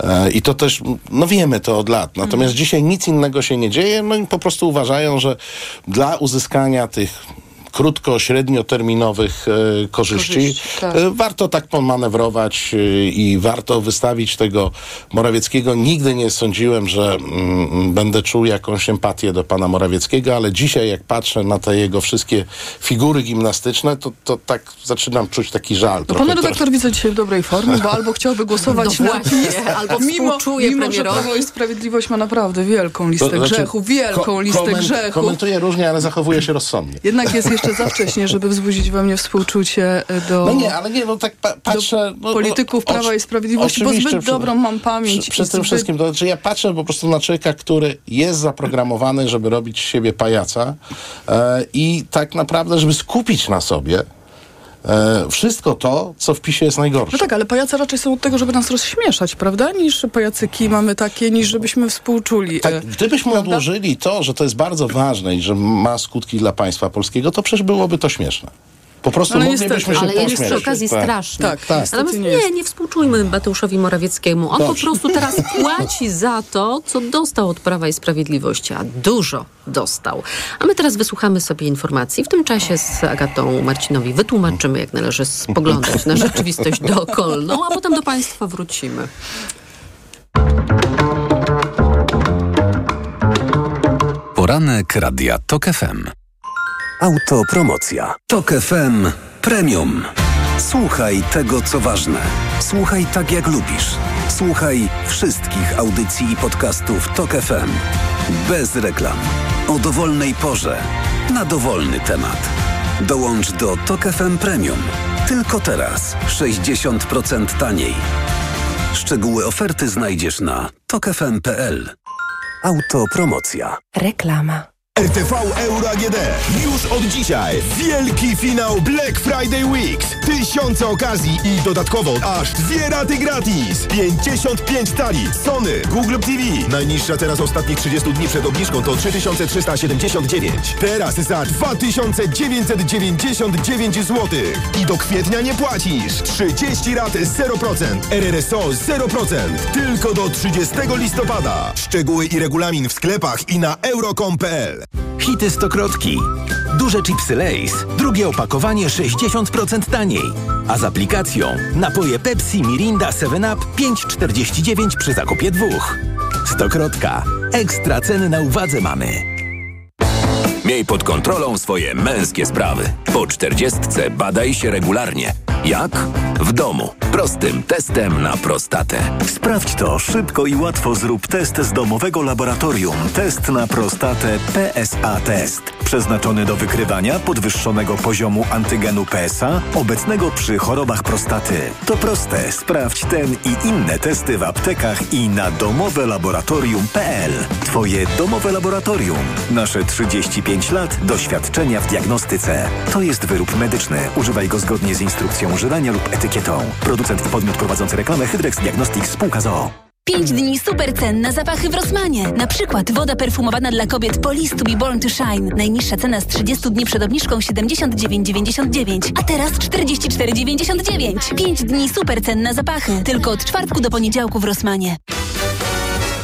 E, I to też, no wiemy to od lat. Natomiast dzisiaj nic innego się nie dzieje, no i po prostu uważają, że dla uzyskania tych krótko, średnioterminowych e, korzyści. Korzyści, tak. E, warto tak pomanewrować e, i warto wystawić tego Morawieckiego. Nigdy nie sądziłem, że mm, będę czuł jakąś empatię do pana Morawieckiego, ale dzisiaj jak patrzę na te jego wszystkie figury gimnastyczne, to, to tak zaczynam czuć taki żal. No pan redaktor widzę dzisiaj w dobrej formie, bo albo chciałby *laughs* głosować No na PiS, albo mimo, mimo że. Prawo i Sprawiedliwość ma naprawdę wielką listę To znaczy, grzechów, wielką ko- listę koment- grzechów. Komentuję różnie, ale zachowuję się rozsądnie. Jednak jest jeszcze za wcześnie, żeby wzbudzić we mnie współczucie e, do, No nie, ale nie, no tak pa- patrzę... No, polityków no, Prawa i Sprawiedliwości, bo zbyt przy- dobrą mam pamięć. Przy, tym zbyt- wszystkim, to znaczy ja patrzę po prostu na człowieka, który jest zaprogramowany, żeby robić z siebie pajaca e, i tak naprawdę, żeby skupić na sobie e, wszystko to, co w PiSie jest najgorsze. No tak, ale pajace raczej są od tego, żeby nas rozśmieszać, prawda? Niż pajacyki mamy takie, niż żebyśmy współczuli. Tak, e, gdybyśmy odłożyli to, że to jest bardzo ważne i że ma skutki dla państwa polskiego, to przecież byłoby to śmieszne. Po prostu Ale moglibyśmy niestety, się Ale jest przy okazji Tak. straszny. Tak, tak. Natomiast nie nie współczujmy Mateuszowi Morawieckiemu. On Dobrze. po prostu teraz *laughs* płaci za to, co dostał od Prawa i Sprawiedliwości, a dużo dostał. A my teraz wysłuchamy sobie informacji. W tym czasie z Agatą Marcinowi wytłumaczymy, jak należy spoglądać na rzeczywistość dookolną, a potem do Państwa wrócimy. Poranek Radia TOK FM. Autopromocja. TOK FM Premium. Słuchaj tego, co ważne. Słuchaj tak, jak lubisz. Słuchaj wszystkich audycji i podcastów TOK FM. Bez reklam. O dowolnej porze. Na dowolny temat. Dołącz do TOK FM Premium. Tylko teraz. 60% taniej. Szczegóły oferty znajdziesz na tokefm.pl. Autopromocja. Reklama. RTV Euro AGD. Już od dzisiaj wielki finał Black Friday Weeks. Tysiące okazji i dodatkowo aż dwie raty gratis. 55 tali. Sony, Google TV. Najniższa teraz ostatnich 30 dni przed obniżką to 3379. Teraz za 2999 zł. I do kwietnia nie płacisz. 30 rat 0%. RRSO 0%. Tylko do 30 listopada. Szczegóły i regulamin w sklepach i na euro.com.pl Hity Stokrotki. Duże chipsy Lays. Drugie opakowanie 60% taniej. A z aplikacją napoje Pepsi, Mirinda, 7up 5,49 przy zakupie dwóch. Stokrotka. Ekstra ceny na uwadze mamy. Miej pod kontrolą swoje męskie sprawy. Po czterdziestce badaj się regularnie. Jak? W domu. Prostym testem na prostatę. Sprawdź to szybko i łatwo. Zrób test z domowego laboratorium. Test na prostatę PSA Test. Przeznaczony do wykrywania podwyższonego poziomu antygenu PSA obecnego przy chorobach prostaty. To proste. Sprawdź ten i inne testy w aptekach i na domowelaboratorium.pl. Twoje domowe laboratorium. Nasze 35 lat doświadczenia w diagnostyce. To jest wyrób medyczny. Używaj go zgodnie z instrukcją używania lub etykietą. Producent i podmiot prowadzący reklamę Hydrex Diagnostics Spółka ZOO. 5 dni super cen na zapachy w Rosmanie. Na przykład woda perfumowana dla kobiet Polis to be born to shine. Najniższa cena z 30 dni przed obniżką 79,99, a teraz 44,99. 5 dni super cen na zapachy. Tylko od czwartku do poniedziałku w Rosmanie.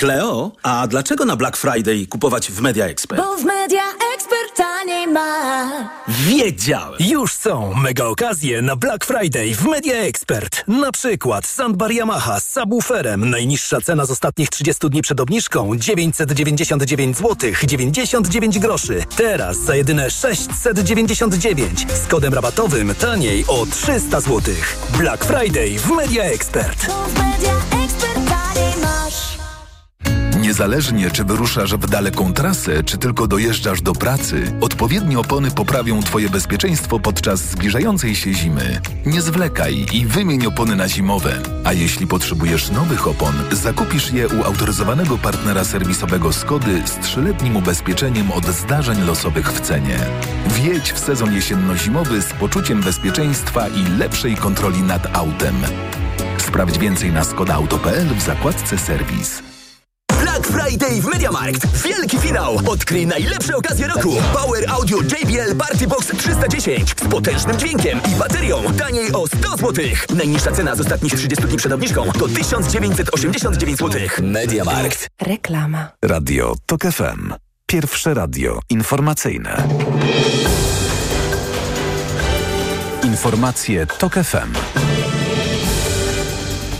Kleo, a dlaczego na Black Friday kupować w Media Expert? Bo w Media Expert taniej ma. Wiedziałem! Już są mega okazje na Black Friday w Media Expert. Na przykład Sandbar Yamaha z subwooferem. Najniższa cena z ostatnich 30 dni przed obniżką 999 zł 99 groszy. Teraz za jedyne 699 z kodem rabatowym taniej o 300 zł. Black Friday w Media Expert. Niezależnie czy wyruszasz w daleką trasę, czy tylko dojeżdżasz do pracy, odpowiednie opony poprawią Twoje bezpieczeństwo podczas zbliżającej się zimy. Nie zwlekaj i wymień opony na zimowe. A jeśli potrzebujesz nowych opon, zakupisz je u autoryzowanego partnera serwisowego Skody z trzyletnim ubezpieczeniem od zdarzeń losowych w cenie. Wjedź w sezon jesienno-zimowy z poczuciem bezpieczeństwa i lepszej kontroli nad autem. Sprawdź więcej na skodaauto.pl w zakładce serwis. Friday w MediaMarkt. Wielki finał. Odkryj najlepsze okazje roku. Power Audio JBL Party Box 310 z potężnym dźwiękiem i baterią. Taniej o 100 zł. Najniższa cena z ostatnich 30 dni przed obniżką to 1989 zł. MediaMarkt. Reklama. Radio TOK FM. Pierwsze radio informacyjne. Informacje TOK FM.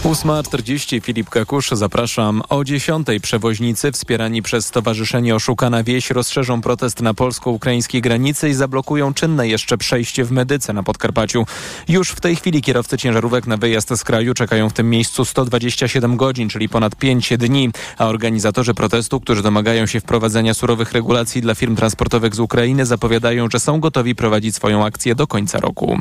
8.40 Filip Kakusz, zapraszam. O 10.00 przewoźnicy wspierani przez Stowarzyszenie Oszukana Wieś rozszerzą protest na polsko-ukraińskiej granicy i zablokują czynne jeszcze przejście w Medyce na Podkarpaciu. Już w tej chwili kierowcy ciężarówek na wyjazd z kraju czekają w tym miejscu 127 godzin, czyli ponad 5 dni, a organizatorzy protestu, którzy domagają się wprowadzenia surowych regulacji dla firm transportowych z Ukrainy zapowiadają, że są gotowi prowadzić swoją akcję do końca roku.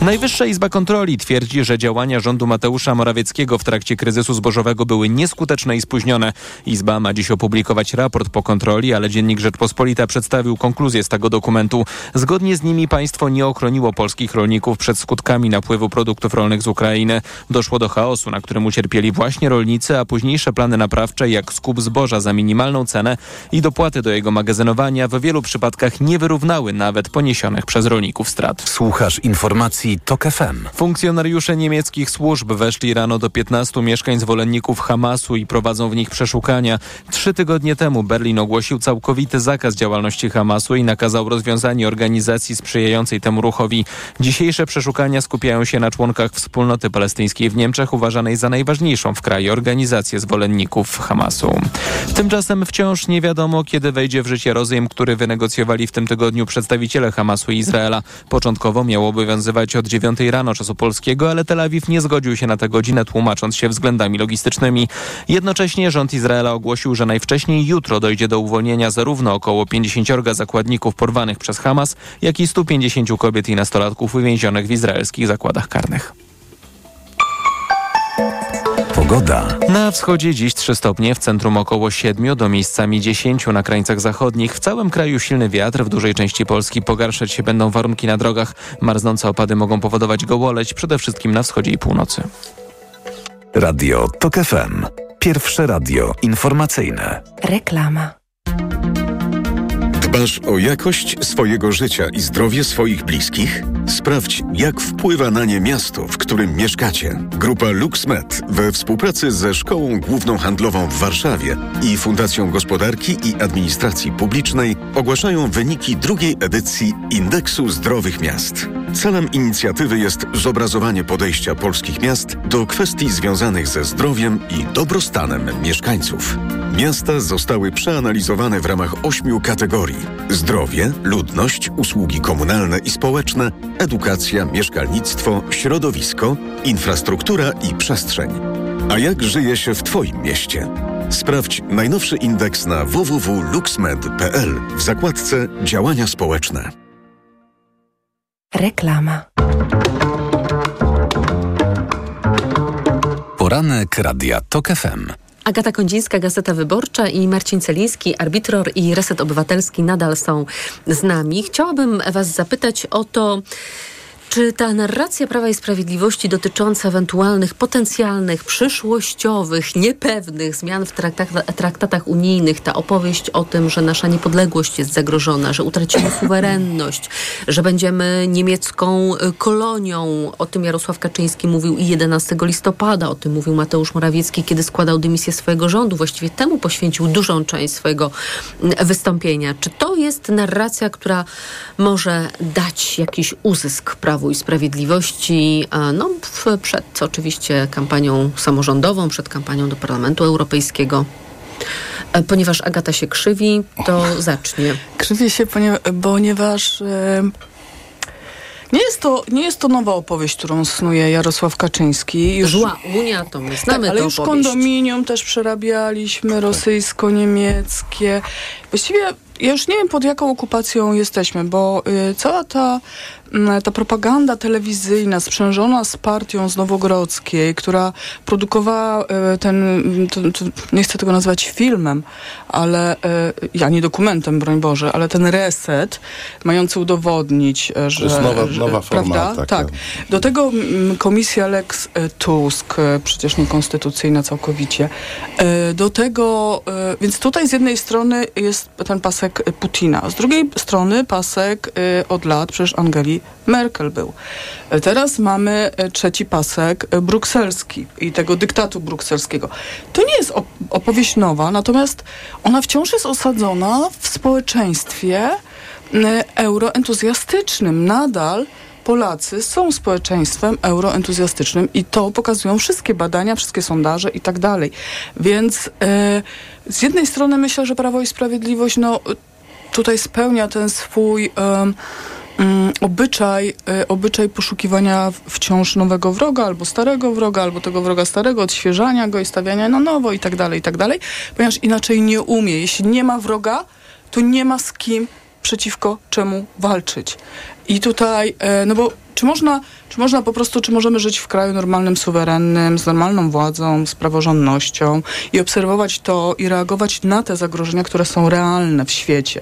Najwyższa Izba Kontroli twierdzi, że działania rządu Mateusza Morawieckiego w trakcie kryzysu zbożowego były nieskuteczne i spóźnione. Izba ma dziś opublikować raport po kontroli, ale dziennik Rzeczpospolita przedstawił konkluzję z tego dokumentu. Zgodnie z nimi państwo nie ochroniło polskich rolników przed skutkami napływu produktów rolnych z Ukrainy. Doszło do chaosu, na którym ucierpieli właśnie rolnicy, a późniejsze plany naprawcze jak skup zboża za minimalną cenę i dopłaty do jego magazynowania w wielu przypadkach nie wyrównały nawet poniesionych przez rolników strat. Słuchasz informacji TOK FM. Funkcjonariusze niemieckich służb weszli rano do 15 mieszkań zwolenników Hamasu i prowadzą w nich przeszukania. Trzy tygodnie temu Berlin ogłosił całkowity zakaz działalności Hamasu i nakazał rozwiązanie organizacji sprzyjającej temu ruchowi. Dzisiejsze przeszukania skupiają się na członkach wspólnoty palestyńskiej w Niemczech, uważanej za najważniejszą w kraju organizację zwolenników Hamasu. Tymczasem wciąż nie wiadomo, kiedy wejdzie w życie rozejm, który wynegocjowali w tym tygodniu przedstawiciele Hamasu i Izraela. Początkowo miał obowiązywać od 9 rano czasu polskiego, ale Tel Awiw nie zgodził się na tę godzinę, tłumacząc się względami logistycznymi. Jednocześnie rząd Izraela ogłosił, że najwcześniej jutro dojdzie do uwolnienia zarówno około 50 zakładników porwanych przez Hamas, jak i 150 kobiet i nastolatków uwięzionych w izraelskich zakładach karnych. Pogoda. Na wschodzie dziś 3 stopnie, w centrum około 7, do miejscami 10 na krańcach zachodnich. W całym kraju silny wiatr, w dużej części Polski pogarszać się będą warunki na drogach. Marznące opady mogą powodować gołoleć, przede wszystkim na wschodzie i północy. Radio TOK FM. Pierwsze radio informacyjne. Reklama. Dbasz o jakość swojego życia i zdrowie swoich bliskich? Sprawdź, jak wpływa na nie miasto, w którym mieszkacie. Grupa LuxMed we współpracy ze Szkołą Główną Handlową w Warszawie i Fundacją Gospodarki i Administracji Publicznej ogłaszają wyniki drugiej edycji Indeksu Zdrowych Miast. Celem inicjatywy jest zobrazowanie podejścia polskich miast do kwestii związanych ze zdrowiem i dobrostanem mieszkańców. Miasta zostały przeanalizowane w ramach ośmiu kategorii: zdrowie, ludność, usługi komunalne i społeczne, edukacja, mieszkalnictwo, środowisko, infrastruktura i przestrzeń. A jak żyje się w Twoim mieście? Sprawdź najnowszy indeks na www.luxmed.pl w zakładce Działania społeczne. Reklama. Poranek Radia TOK FM. Agata Kondzińska, Gazeta Wyborcza i Marcin Celiński, arbitror i Reset Obywatelski nadal są z nami. Chciałabym Was zapytać o to, czy ta narracja Prawa i Sprawiedliwości dotycząca ewentualnych potencjalnych, przyszłościowych, niepewnych zmian w traktata, traktatach unijnych, ta opowieść o tym, że nasza niepodległość jest zagrożona, że utracimy suwerenność, że będziemy niemiecką y, kolonią, o tym Jarosław Kaczyński mówił i 11 listopada, o tym mówił Mateusz Morawiecki, kiedy składał dymisję swojego rządu, właściwie temu poświęcił dużą część swojego mm, wystąpienia. Czy to jest narracja, która może dać jakiś uzysk Prawu i Sprawiedliwości, no, przed oczywiście kampanią samorządową, przed kampanią do Parlamentu Europejskiego. E, Ponieważ Agata się krzywi, to zacznie. Krzywię się, ponie- ponieważ nie, jest to, nie jest to nowa opowieść, którą snuje Jarosław Kaczyński. Już, Zła Unia, to my znamy tak, ale już opowieść. kondominium też przerabialiśmy, rosyjsko-niemieckie. Właściwie ja już nie wiem, pod jaką okupacją jesteśmy, bo y, cała ta, ta propaganda telewizyjna sprzężona z partią z Nowogrodzkiej, która produkowała y, ten, to, to, nie chcę tego nazwać filmem, ale y, ja nie dokumentem, broń Boże, ale ten reset mający udowodnić, y, że... jest nowa- że, nowa forma prawda? taka. Tak. Do tego mm, komisja Lex e, Tusk, e, przecież niekonstytucyjna całkowicie. E, Do tego, e, więc tutaj z jednej strony jest ten pasek e, Putina, z drugiej strony pasek e, od lat przecież Angeli Merkel był. Teraz mamy e, trzeci pasek e, brukselski i tego dyktatu brukselskiego. To nie jest op- opowieść nowa, natomiast ona wciąż jest osadzona w społeczeństwie euroentuzjastycznym. Nadal Polacy są społeczeństwem euroentuzjastycznym i to pokazują wszystkie badania, wszystkie sondaże i tak dalej. Więc e, z jednej strony myślę, że Prawo i Sprawiedliwość no, tutaj spełnia ten swój obyczaj, e, obyczaj poszukiwania wciąż nowego wroga, albo starego wroga, albo tego wroga starego, odświeżania go i stawiania na nowo i tak dalej, i tak dalej, ponieważ inaczej nie umie. Jeśli nie ma wroga, to nie ma z kim przeciwko czemu walczyć. I tutaj, e, no bo czy można, czy można po prostu, czy możemy żyć w kraju normalnym, suwerennym, z normalną władzą, z praworządnością i obserwować to i reagować na te zagrożenia, które są realne w świecie.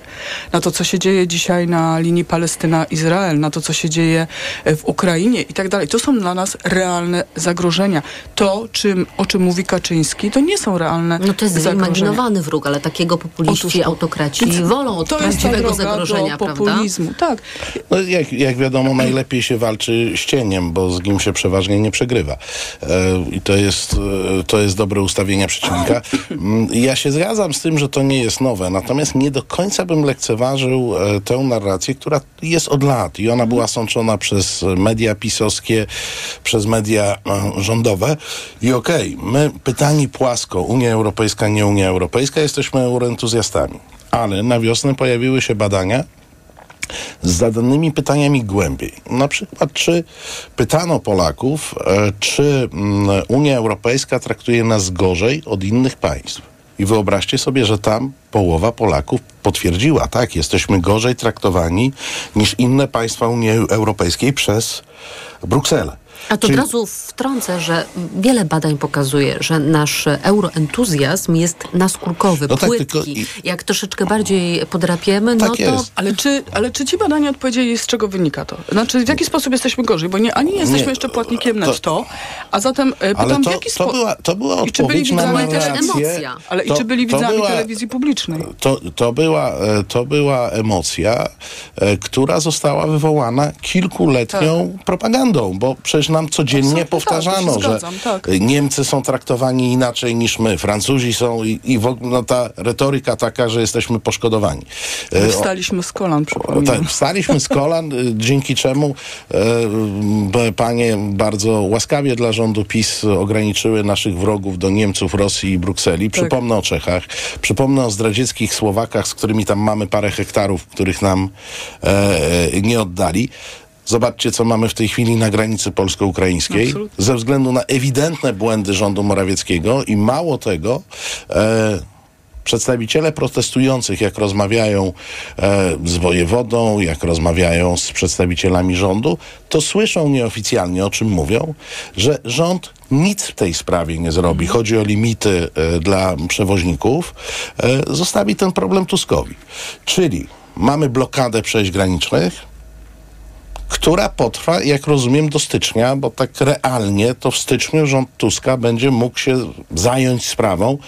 Na to, co się dzieje dzisiaj na linii Palestyna-Izrael, na to, co się dzieje w Ukrainie i tak dalej. To są dla nas realne zagrożenia. To, czym, o czym mówi Kaczyński, to nie są realne No to jest zagrożenia. wyimaginowany wróg, ale takiego populiści, Otóż to. autokraci Więc wolą od to jest ta prawdziwego droga zagrożenia, do prawda? populizmu. Tak. No, jak, jak wiadomo, najlepiej się walczy z bo z nim się przeważnie nie przegrywa. E, I to jest, e, to jest dobre ustawienie przeciwnika. Mm, Ja się zgadzam z tym, że to nie jest nowe, natomiast nie do końca bym lekceważył e, tę narrację, która jest od lat i ona była sączona przez media pisowskie, przez media rządowe. I okej, my pytani płasko, Unia Europejska, nie Unia Europejska, jesteśmy euroentuzjastami. Ale na wiosnę pojawiły się badania, zadanymi pytaniami głębiej. Na przykład, czy pytano Polaków, e, czy mm, Unia Europejska traktuje nas gorzej od innych państw? I wyobraźcie sobie, że tam połowa Polaków potwierdziła, tak, jesteśmy gorzej traktowani niż inne państwa Unii Europejskiej przez Brukselę. A to Czyli- od razu wtrącę, że wiele badań pokazuje, że nasz euroentuzjazm jest naskórkowy, No tak, płytki. tylko i- Jak troszeczkę bardziej podrapiemy, Tak no to jest. Ale czy, ale czy ci badania odpowiedzieli, z czego wynika to? Znaczy, w jaki sposób jesteśmy gorzej? Bo nie, ani nie jesteśmy Nie, jeszcze płatnikiem to- netto, a zatem e, Ale pytam, to, w jaki to, sposób... była, to była I czy byli odpowiedź widzami też emocja? Ale To- i czy byli to widzami była- telewizji publicznej? To, to, była, e, to była emocja, e, która została wywołana kilkuletnią propagandą, bo przecież nam codziennie Absolutnie powtarzano, tak, że tak. e, Niemcy są traktowani inaczej niż my, Francuzi są i, i w ogóle no, ta retoryka taka, że jesteśmy poszkodowani. E, Wstaliśmy z kolan, przypominam. tak, wstaliśmy z kolan, y, dzięki czemu e, panie bardzo łaskawie dla rządu PiS ograniczyły naszych wrogów do Niemców, Rosji i Brukseli. Przypomnę o Czechach, przypomnę o zdradzieckich Słowakach, z którymi tam mamy parę hektarów, których nam e, nie oddali. Zobaczcie, co mamy w tej chwili na granicy polsko-ukraińskiej. Absolutnie. Ze względu na ewidentne błędy rządu Morawieckiego i mało tego, e, przedstawiciele protestujących, jak rozmawiają e, z wojewodą, jak rozmawiają z przedstawicielami rządu, to słyszą nieoficjalnie, o czym mówią, że rząd nic w tej sprawie nie zrobi. Chodzi o limity e, dla przewoźników. E, zostawi ten problem Tuskowi. Czyli mamy blokadę przejść granicznych, która potrwa, jak rozumiem, do stycznia, bo tak realnie to w styczniu rząd Tuska będzie mógł się zająć sprawą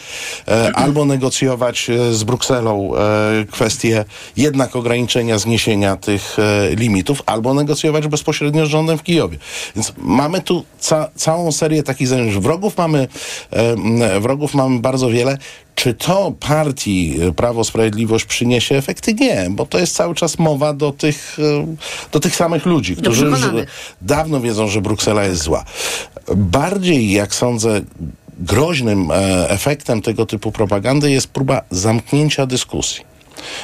e, albo negocjować e, z Brukselą e, kwestię jednak ograniczenia, zniesienia tych e, limitów, albo negocjować bezpośrednio z rządem w Kijowie. Więc mamy tu ca całą serię takich zajęć. Wrogów mamy, e, wrogów mamy bardzo wiele. Czy to partii e, Prawo Sprawiedliwość przyniesie efekty? Nie, bo to jest cały czas mowa do tych, e, do tych samych ludzi, którzy już dawno wiedzą, że Bruksela jest zła. Bardziej, jak sądzę, groźnym e, efektem tego typu propagandy jest próba zamknięcia dyskusji.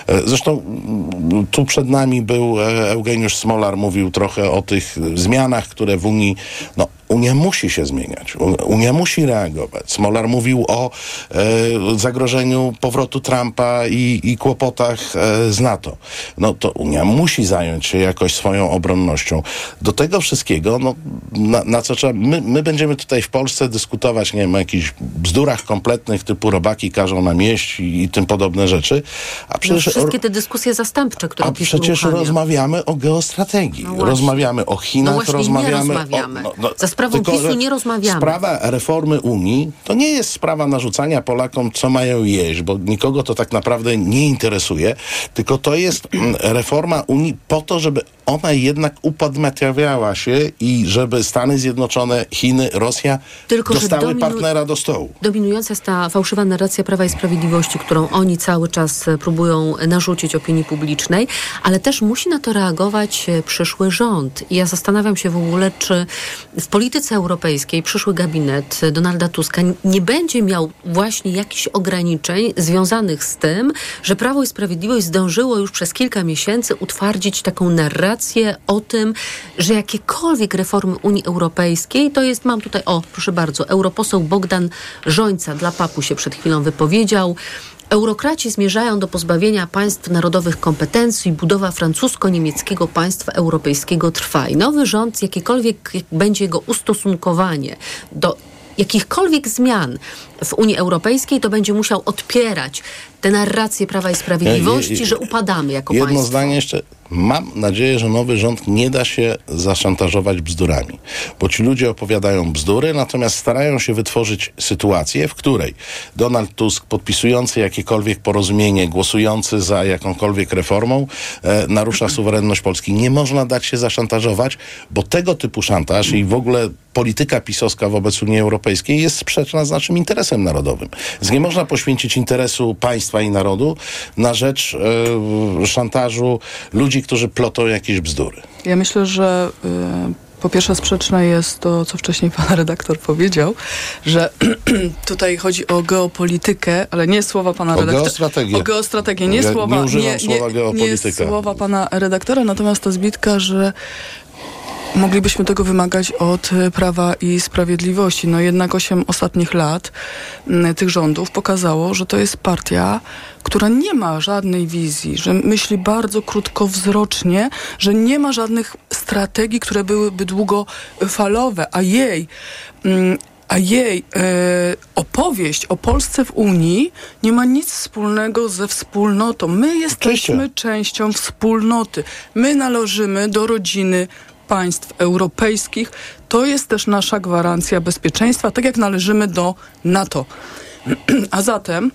E, Zresztą mm, tu przed nami był e, Eugeniusz Smolar, mówił trochę o tych zmianach, które w Unii, no Unia musi się zmieniać, Unia musi reagować. Smolar mówił o e, zagrożeniu powrotu Trumpa i, i kłopotach e, z NATO. No to Unia musi zająć się jakoś swoją obronnością. Do tego wszystkiego, no, na, na co trzeba, my, my będziemy tutaj w Polsce dyskutować, nie wiem, o jakichś bzdurach kompletnych typu robaki każą nam jeść i, i tym podobne rzeczy, a No, przecież... wszystkie te dyskusje zastępcze, które A przecież uruchamia. rozmawiamy o geostrategii. No rozmawiamy o Chinach, No rozmawiamy, rozmawiamy. o. no, no, Za sprawą tylko, PiSu nie rozmawiamy. Sprawa reformy Unii to nie jest sprawa narzucania Polakom, co mają jeść, bo nikogo to tak naprawdę nie interesuje, tylko to jest mm, reforma Unii po to, żeby ona jednak upadmatiawiała się i żeby Stany Zjednoczone, Chiny, Rosja Tylko, dostały partnera do stołu. Dominująca jest ta fałszywa narracja Prawa i Sprawiedliwości, którą oni cały czas e, próbują narzucić opinii publicznej, ale też musi na to reagować e, przyszły rząd. I ja zastanawiam się w ogóle, czy w polityce europejskiej przyszły gabinet e, Donalda Tuska nie będzie miał właśnie jakichś ograniczeń związanych z tym, że Prawo i Sprawiedliwość zdążyło już przez kilka miesięcy utwardzić taką narrację o tym, że jakiekolwiek reformy Unii Europejskiej, to jest, mam tutaj, o proszę bardzo, europoseł Bogdan Żońca dla papu się przed chwilą wypowiedział. Eurokraci zmierzają do pozbawienia państw narodowych kompetencji, budowa francusko-niemieckiego państwa europejskiego trwa. I nowy rząd, jakiekolwiek jak będzie jego ustosunkowanie do jakichkolwiek zmian w Unii Europejskiej, to będzie musiał odpierać te narracje Prawa i Sprawiedliwości, że upadamy jako Jedno państwo. zdanie jeszcze. Mam nadzieję, że nowy rząd nie da się zaszantażować bzdurami, bo ci ludzie opowiadają bzdury, natomiast starają się wytworzyć sytuację, w której Donald Tusk, podpisujący jakiekolwiek porozumienie, głosujący za jakąkolwiek reformą, e, narusza *clears throat* suwerenność Polski. Nie można dać się zaszantażować, bo tego typu szantaż i w ogóle polityka pisowska wobec Unii Europejskiej jest sprzeczna z naszym interesem narodowym. Więc nie można poświęcić interesu państwa i narodu na rzecz e, szantażu ludzi, którzy plotą jakieś bzdury. Ja myślę, że y, po pierwsze sprzeczne jest to, co wcześniej pan redaktor powiedział, że *clears throat* tutaj chodzi o geopolitykę, ale nie słowa pana O redaktora. geostrategię. O geostrategię, nie Ja słowa. nie używam nie, słowa nie, geopolityka. Nie słowa pana redaktora, natomiast to zbitka, że Moglibyśmy tego wymagać od e, Prawa i Sprawiedliwości. No jednak osiem ostatnich lat tych rządów pokazało, że to jest partia, która nie ma żadnej wizji, że myśli bardzo krótkowzrocznie, że nie ma żadnych strategii, które byłyby długofalowe, a jej a jej e, opowieść o Polsce w Unii nie ma nic wspólnego ze wspólnotą. My jesteśmy częścią wspólnoty. My należymy do rodziny państw europejskich. To jest też nasza gwarancja bezpieczeństwa, tak jak należymy do NATO. *clears throat* A zatem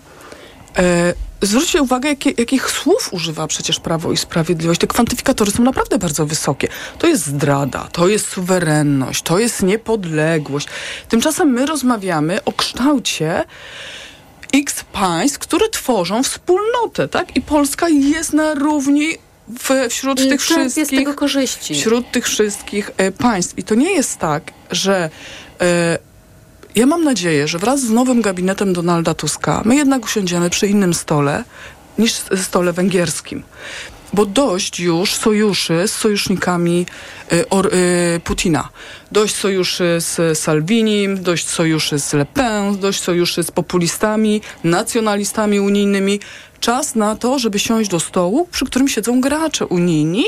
e, zwróćcie uwagę, jakie, jakich słów używa przecież Prawo i Sprawiedliwość. Te kwantyfikatory są naprawdę bardzo wysokie. To jest zdrada, to jest suwerenność, to jest niepodległość. Tymczasem my rozmawiamy o kształcie X państw, które tworzą wspólnotę, tak? I Polska jest na równi w, wśród I tych wszystkich wśród tych wszystkich e, państw. I to nie jest tak, że e, ja mam nadzieję, że wraz z nowym gabinetem Donalda Tuska my jednak usiądziemy przy innym stole niż stole węgierskim. Bo dość już sojuszy z sojusznikami y, or, y, Putina. Dość sojuszy z Salvinim, dość sojuszy z Le Pen, dość sojuszy z populistami, nacjonalistami unijnymi. Czas na to, żeby siąść do stołu, przy którym siedzą gracze unijni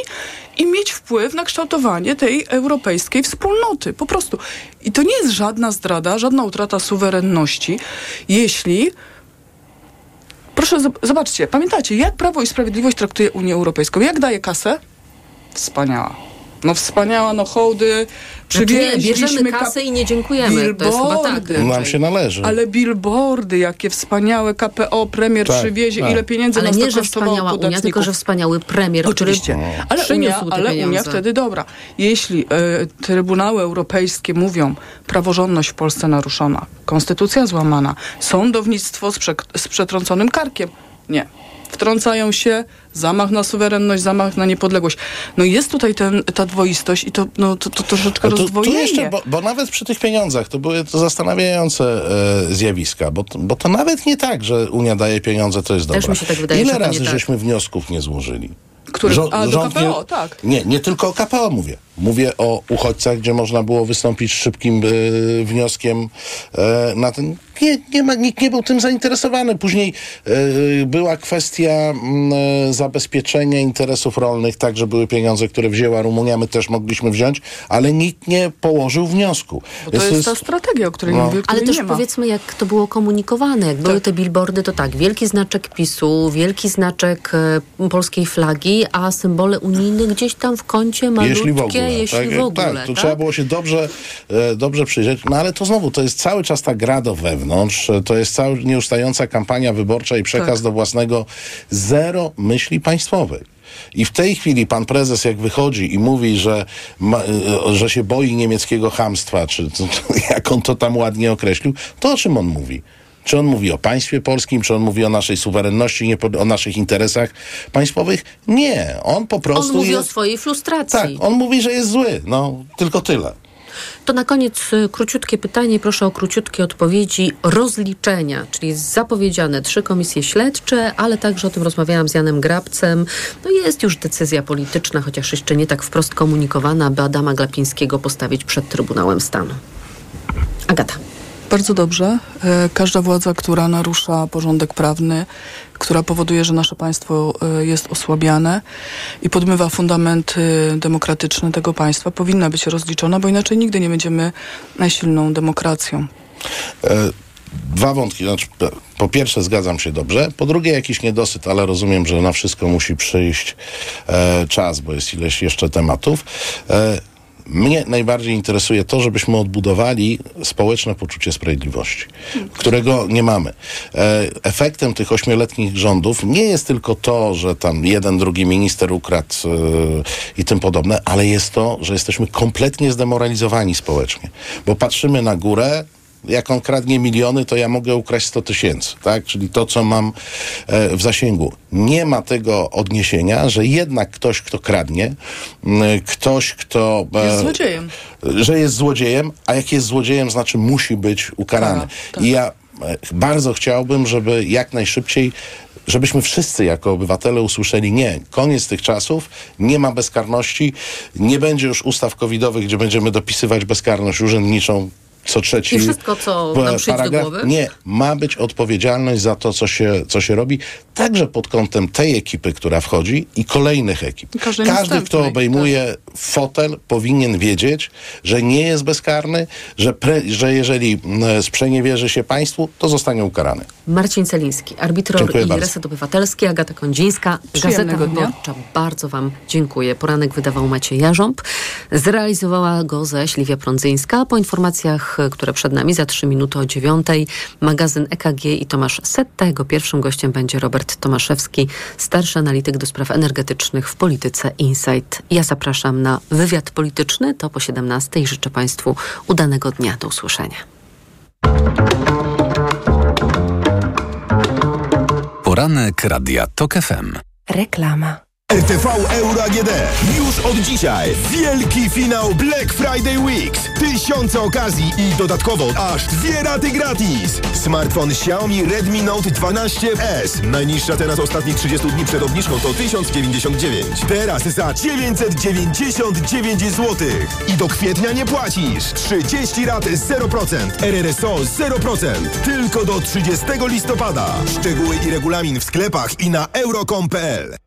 i mieć wpływ na kształtowanie tej europejskiej wspólnoty. Po prostu. I to nie jest żadna zdrada, żadna utrata suwerenności, jeśli Proszę, zob- zobaczcie, pamiętacie, jak Prawo i Sprawiedliwość traktuje Unię Europejską? Jak daje kasę? Wspaniała. No wspaniała, no hołdy, Znaczy nie, przywieźliśmy bierzemy ka- kasę i nie dziękujemy. To jest chyba tak. Billboardy. Nam się należy. Ale billboardy, jakie wspaniałe KPO, premier Tak, przywiezie, tak. ile pieniędzy Ale nas nie, to że kosztowało wspaniała Unia, tylko że wspaniały premier, Oczywiście. który Ale, Unia, ale Unia wtedy dobra. Jeśli e, trybunały europejskie mówią, praworządność w Polsce naruszona, konstytucja złamana, sądownictwo z, przek- z przetrąconym karkiem. Nie. Wtrącają się, zamach na suwerenność, zamach na niepodległość. No i jest tutaj ten, ta dwoistość i to, no, to, to troszeczkę No tu rozdwojenie. jeszcze, bo, bo nawet przy tych pieniądzach to były to zastanawiające e, zjawiska, bo, to- bo to nawet nie tak, że Unia daje pieniądze, to jest dobre. tak wydaje, Ile że to razy tak. żeśmy wniosków nie złożyli? Który, Żo- a do rząd KPO, nie- tak. Nie, nie tylko o KPO mówię. Mówię o uchodźcach, gdzie można było wystąpić z szybkim e, wnioskiem e, na ten. Nie, nie ma, nikt nie był tym zainteresowany. Później e, była kwestia mm, zabezpieczenia interesów rolnych, tak, że były pieniądze, które wzięła Rumunia, my też mogliśmy wziąć, ale nikt nie położył wniosku. Bo to jest ta strategia, o której No. mówię, Ale której też nie ma. powiedzmy, jak to było komunikowane. Jak były te billboardy, to tak, wielki znaczek PiSu, wielki znaczek polskiej flagi, a symbole unijne gdzieś tam w kącie malutkie, Jeśli w ogóle. jeśli tak, w ogóle. tak, tu tak? trzeba było się dobrze, e, dobrze przyjrzeć. No ale to znowu, to jest cały czas ta gra do wewnątrz, e, to jest cały nieustająca kampania wyborcza i przekaz Tak. do własnego zero myśli państwowej. I w tej chwili pan prezes jak wychodzi i mówi, że, ma, e, że się boi niemieckiego hamstwa, czy, czy *laughs* jak on to tam ładnie określił, to o czym on mówi? Czy on mówi o państwie polskim, czy on mówi o naszej suwerenności, nie o naszych interesach państwowych? Nie, on po prostu On mówi jest... o swojej frustracji. Tak, on mówi, że jest zły. No, tylko tyle. To na koniec y, króciutkie pytanie, proszę o króciutkie odpowiedzi. Rozliczenia, czyli zapowiedziane trzy komisje śledcze, ale także o tym rozmawiałam z Janem Grabcem. No jest już decyzja polityczna, chociaż jeszcze nie tak wprost komunikowana, aby Adama Glapińskiego postawić przed Trybunałem Stanu. Agata. Bardzo dobrze. E, Każda władza, która narusza porządek prawny, która powoduje, że nasze państwo e, jest osłabiane i podmywa fundamenty demokratyczne tego państwa, powinna być rozliczona, bo inaczej nigdy nie będziemy silną demokracją. E, dwa wątki. Znaczy, po pierwsze, zgadzam się dobrze. Po drugie, jakiś niedosyt, ale rozumiem, że na wszystko musi przyjść czas, bo jest ileś jeszcze tematów. Mnie najbardziej interesuje to, żebyśmy odbudowali społeczne poczucie sprawiedliwości, którego nie mamy. E, efektem tych ośmioletnich rządów nie jest tylko to, że tam jeden, drugi minister ukradł e, i tym podobne, ale jest to, że jesteśmy kompletnie zdemoralizowani społecznie. Bo patrzymy na górę, jak on kradnie miliony, to ja mogę ukraść 100 tysięcy, tak? Czyli to, co mam e, w zasięgu. Nie ma tego odniesienia, że jednak ktoś, kto kradnie, ktoś, kto... e, Jest złodziejem. Że jest złodziejem, a jak jest złodziejem, znaczy musi być ukarany. Kara, tak. I ja e, bardzo chciałbym, żeby jak najszybciej żebyśmy wszyscy jako obywatele usłyszeli nie, koniec tych czasów, nie ma bezkarności, nie będzie już ustaw covidowych, gdzie będziemy dopisywać bezkarność urzędniczą co trzeci I wszystko, co nam przyjdzie do paragraf. głowy? Nie, ma być odpowiedzialność za to, co się, co się robi, także pod kątem tej ekipy, która wchodzi i kolejnych ekip. Każdy, następnej, kto obejmuje fotel, powinien wiedzieć, że nie jest bezkarny, że, pre, że jeżeli sprzeniewierzy się państwu, to zostanie ukarany. Marcin Celiński, arbitror Dziękuję i bardzo. Reset Obywatelski, Agata Kondzińska, Gazeta. Wyborcza. Bardzo Wam dziękuję. Poranek wydawał Maciej Jarząb. Zrealizowała go zaś Liwia Prądzyńska. Po informacjach, które przed nami za trzy minuty o dziewiątej, magazyn EKG i Tomasz Setta. Jego pierwszym gościem będzie Robert Tomaszewski, starszy analityk do spraw energetycznych w polityce Insight. Ja zapraszam na wywiad polityczny. To po 17 i życzę Państwu udanego dnia. Do usłyszenia. Poranek Radia TOK FM. Reklama. RTV Euro AGD. Już od dzisiaj wielki finał Black Friday Weeks. Tysiące okazji i dodatkowo aż dwie raty gratis. Smartfon Xiaomi Redmi Note 12S. Najniższa cena z ostatnich 30 dni przed obniżką to 1099. Teraz za 999 zł. I do kwietnia nie płacisz. 30 rat 0%. RRSO 0%. Tylko do 30 listopada. Szczegóły i regulamin w sklepach i na euro.com.pl.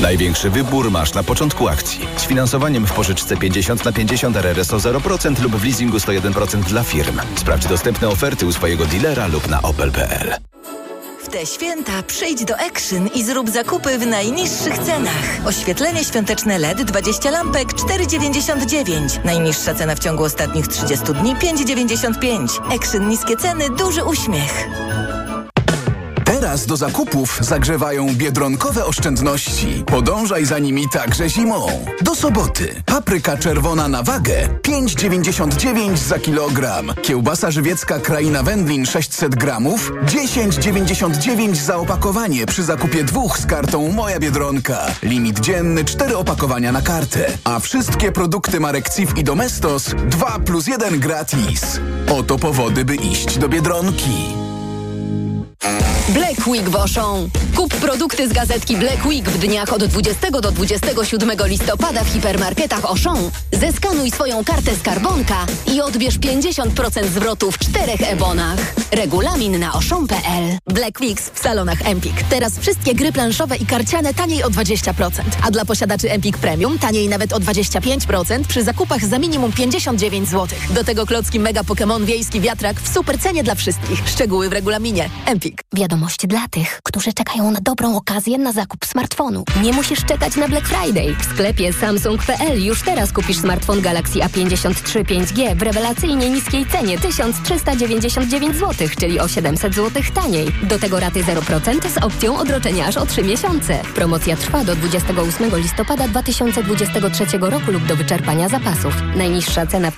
Największy wybór masz na początku akcji. Z finansowaniem w pożyczce 50 na 50 RRSO 0% lub w leasingu 101% dla firm. Sprawdź dostępne oferty u swojego dealera lub na opel.pl. W te święta przyjdź do Action i zrób zakupy w najniższych cenach. Oświetlenie świąteczne LED 20 lampek 4,99. Najniższa cena w ciągu ostatnich 30 dni 5,95. Action niskie ceny, duży uśmiech. Teraz do zakupów zagrzewają biedronkowe oszczędności. Podążaj za nimi także zimą. Do soboty. Papryka czerwona na wagę 5,99 za kilogram. Kiełbasa żywiecka Kraina Wędlin 600 gramów 10,99 za opakowanie przy zakupie dwóch z kartą Moja Biedronka. Limit dzienny 4 opakowania na kartę. A wszystkie produkty marek CIF i Domestos 2 plus 1 gratis. Oto powody, by iść do Biedronki. Black Week w Auchan. Kup produkty z gazetki Black Week w dniach od 20 do 27 listopada w hipermarketach Auchan. Zeskanuj swoją kartę skarbonka i odbierz 50% zwrotu w czterech ebonach. Regulamin na auchan.pl. Black Weeks w salonach Empik. Teraz wszystkie gry planszowe i karciane taniej o 20%. A dla posiadaczy Empik Premium taniej nawet o 25% przy zakupach za minimum 59 zł. Do tego klocki Mega Pokémon Wiejski Wiatrak w super cenie dla wszystkich. Szczegóły w regulaminie. Empik. Wiadomość dla tych, którzy czekają na dobrą okazję na zakup smartfonu. Nie musisz czekać na Black Friday. W sklepie Samsung.pl już teraz kupisz smartfon Galaxy A53 5G w rewelacyjnie niskiej cenie 1399 zł, czyli o 700 zł taniej. Do tego raty 0% z opcją odroczenia aż o 3 miesiące. Promocja trwa do 28 listopada 2023 roku lub do wyczerpania zapasów. Najniższa cena w ciągu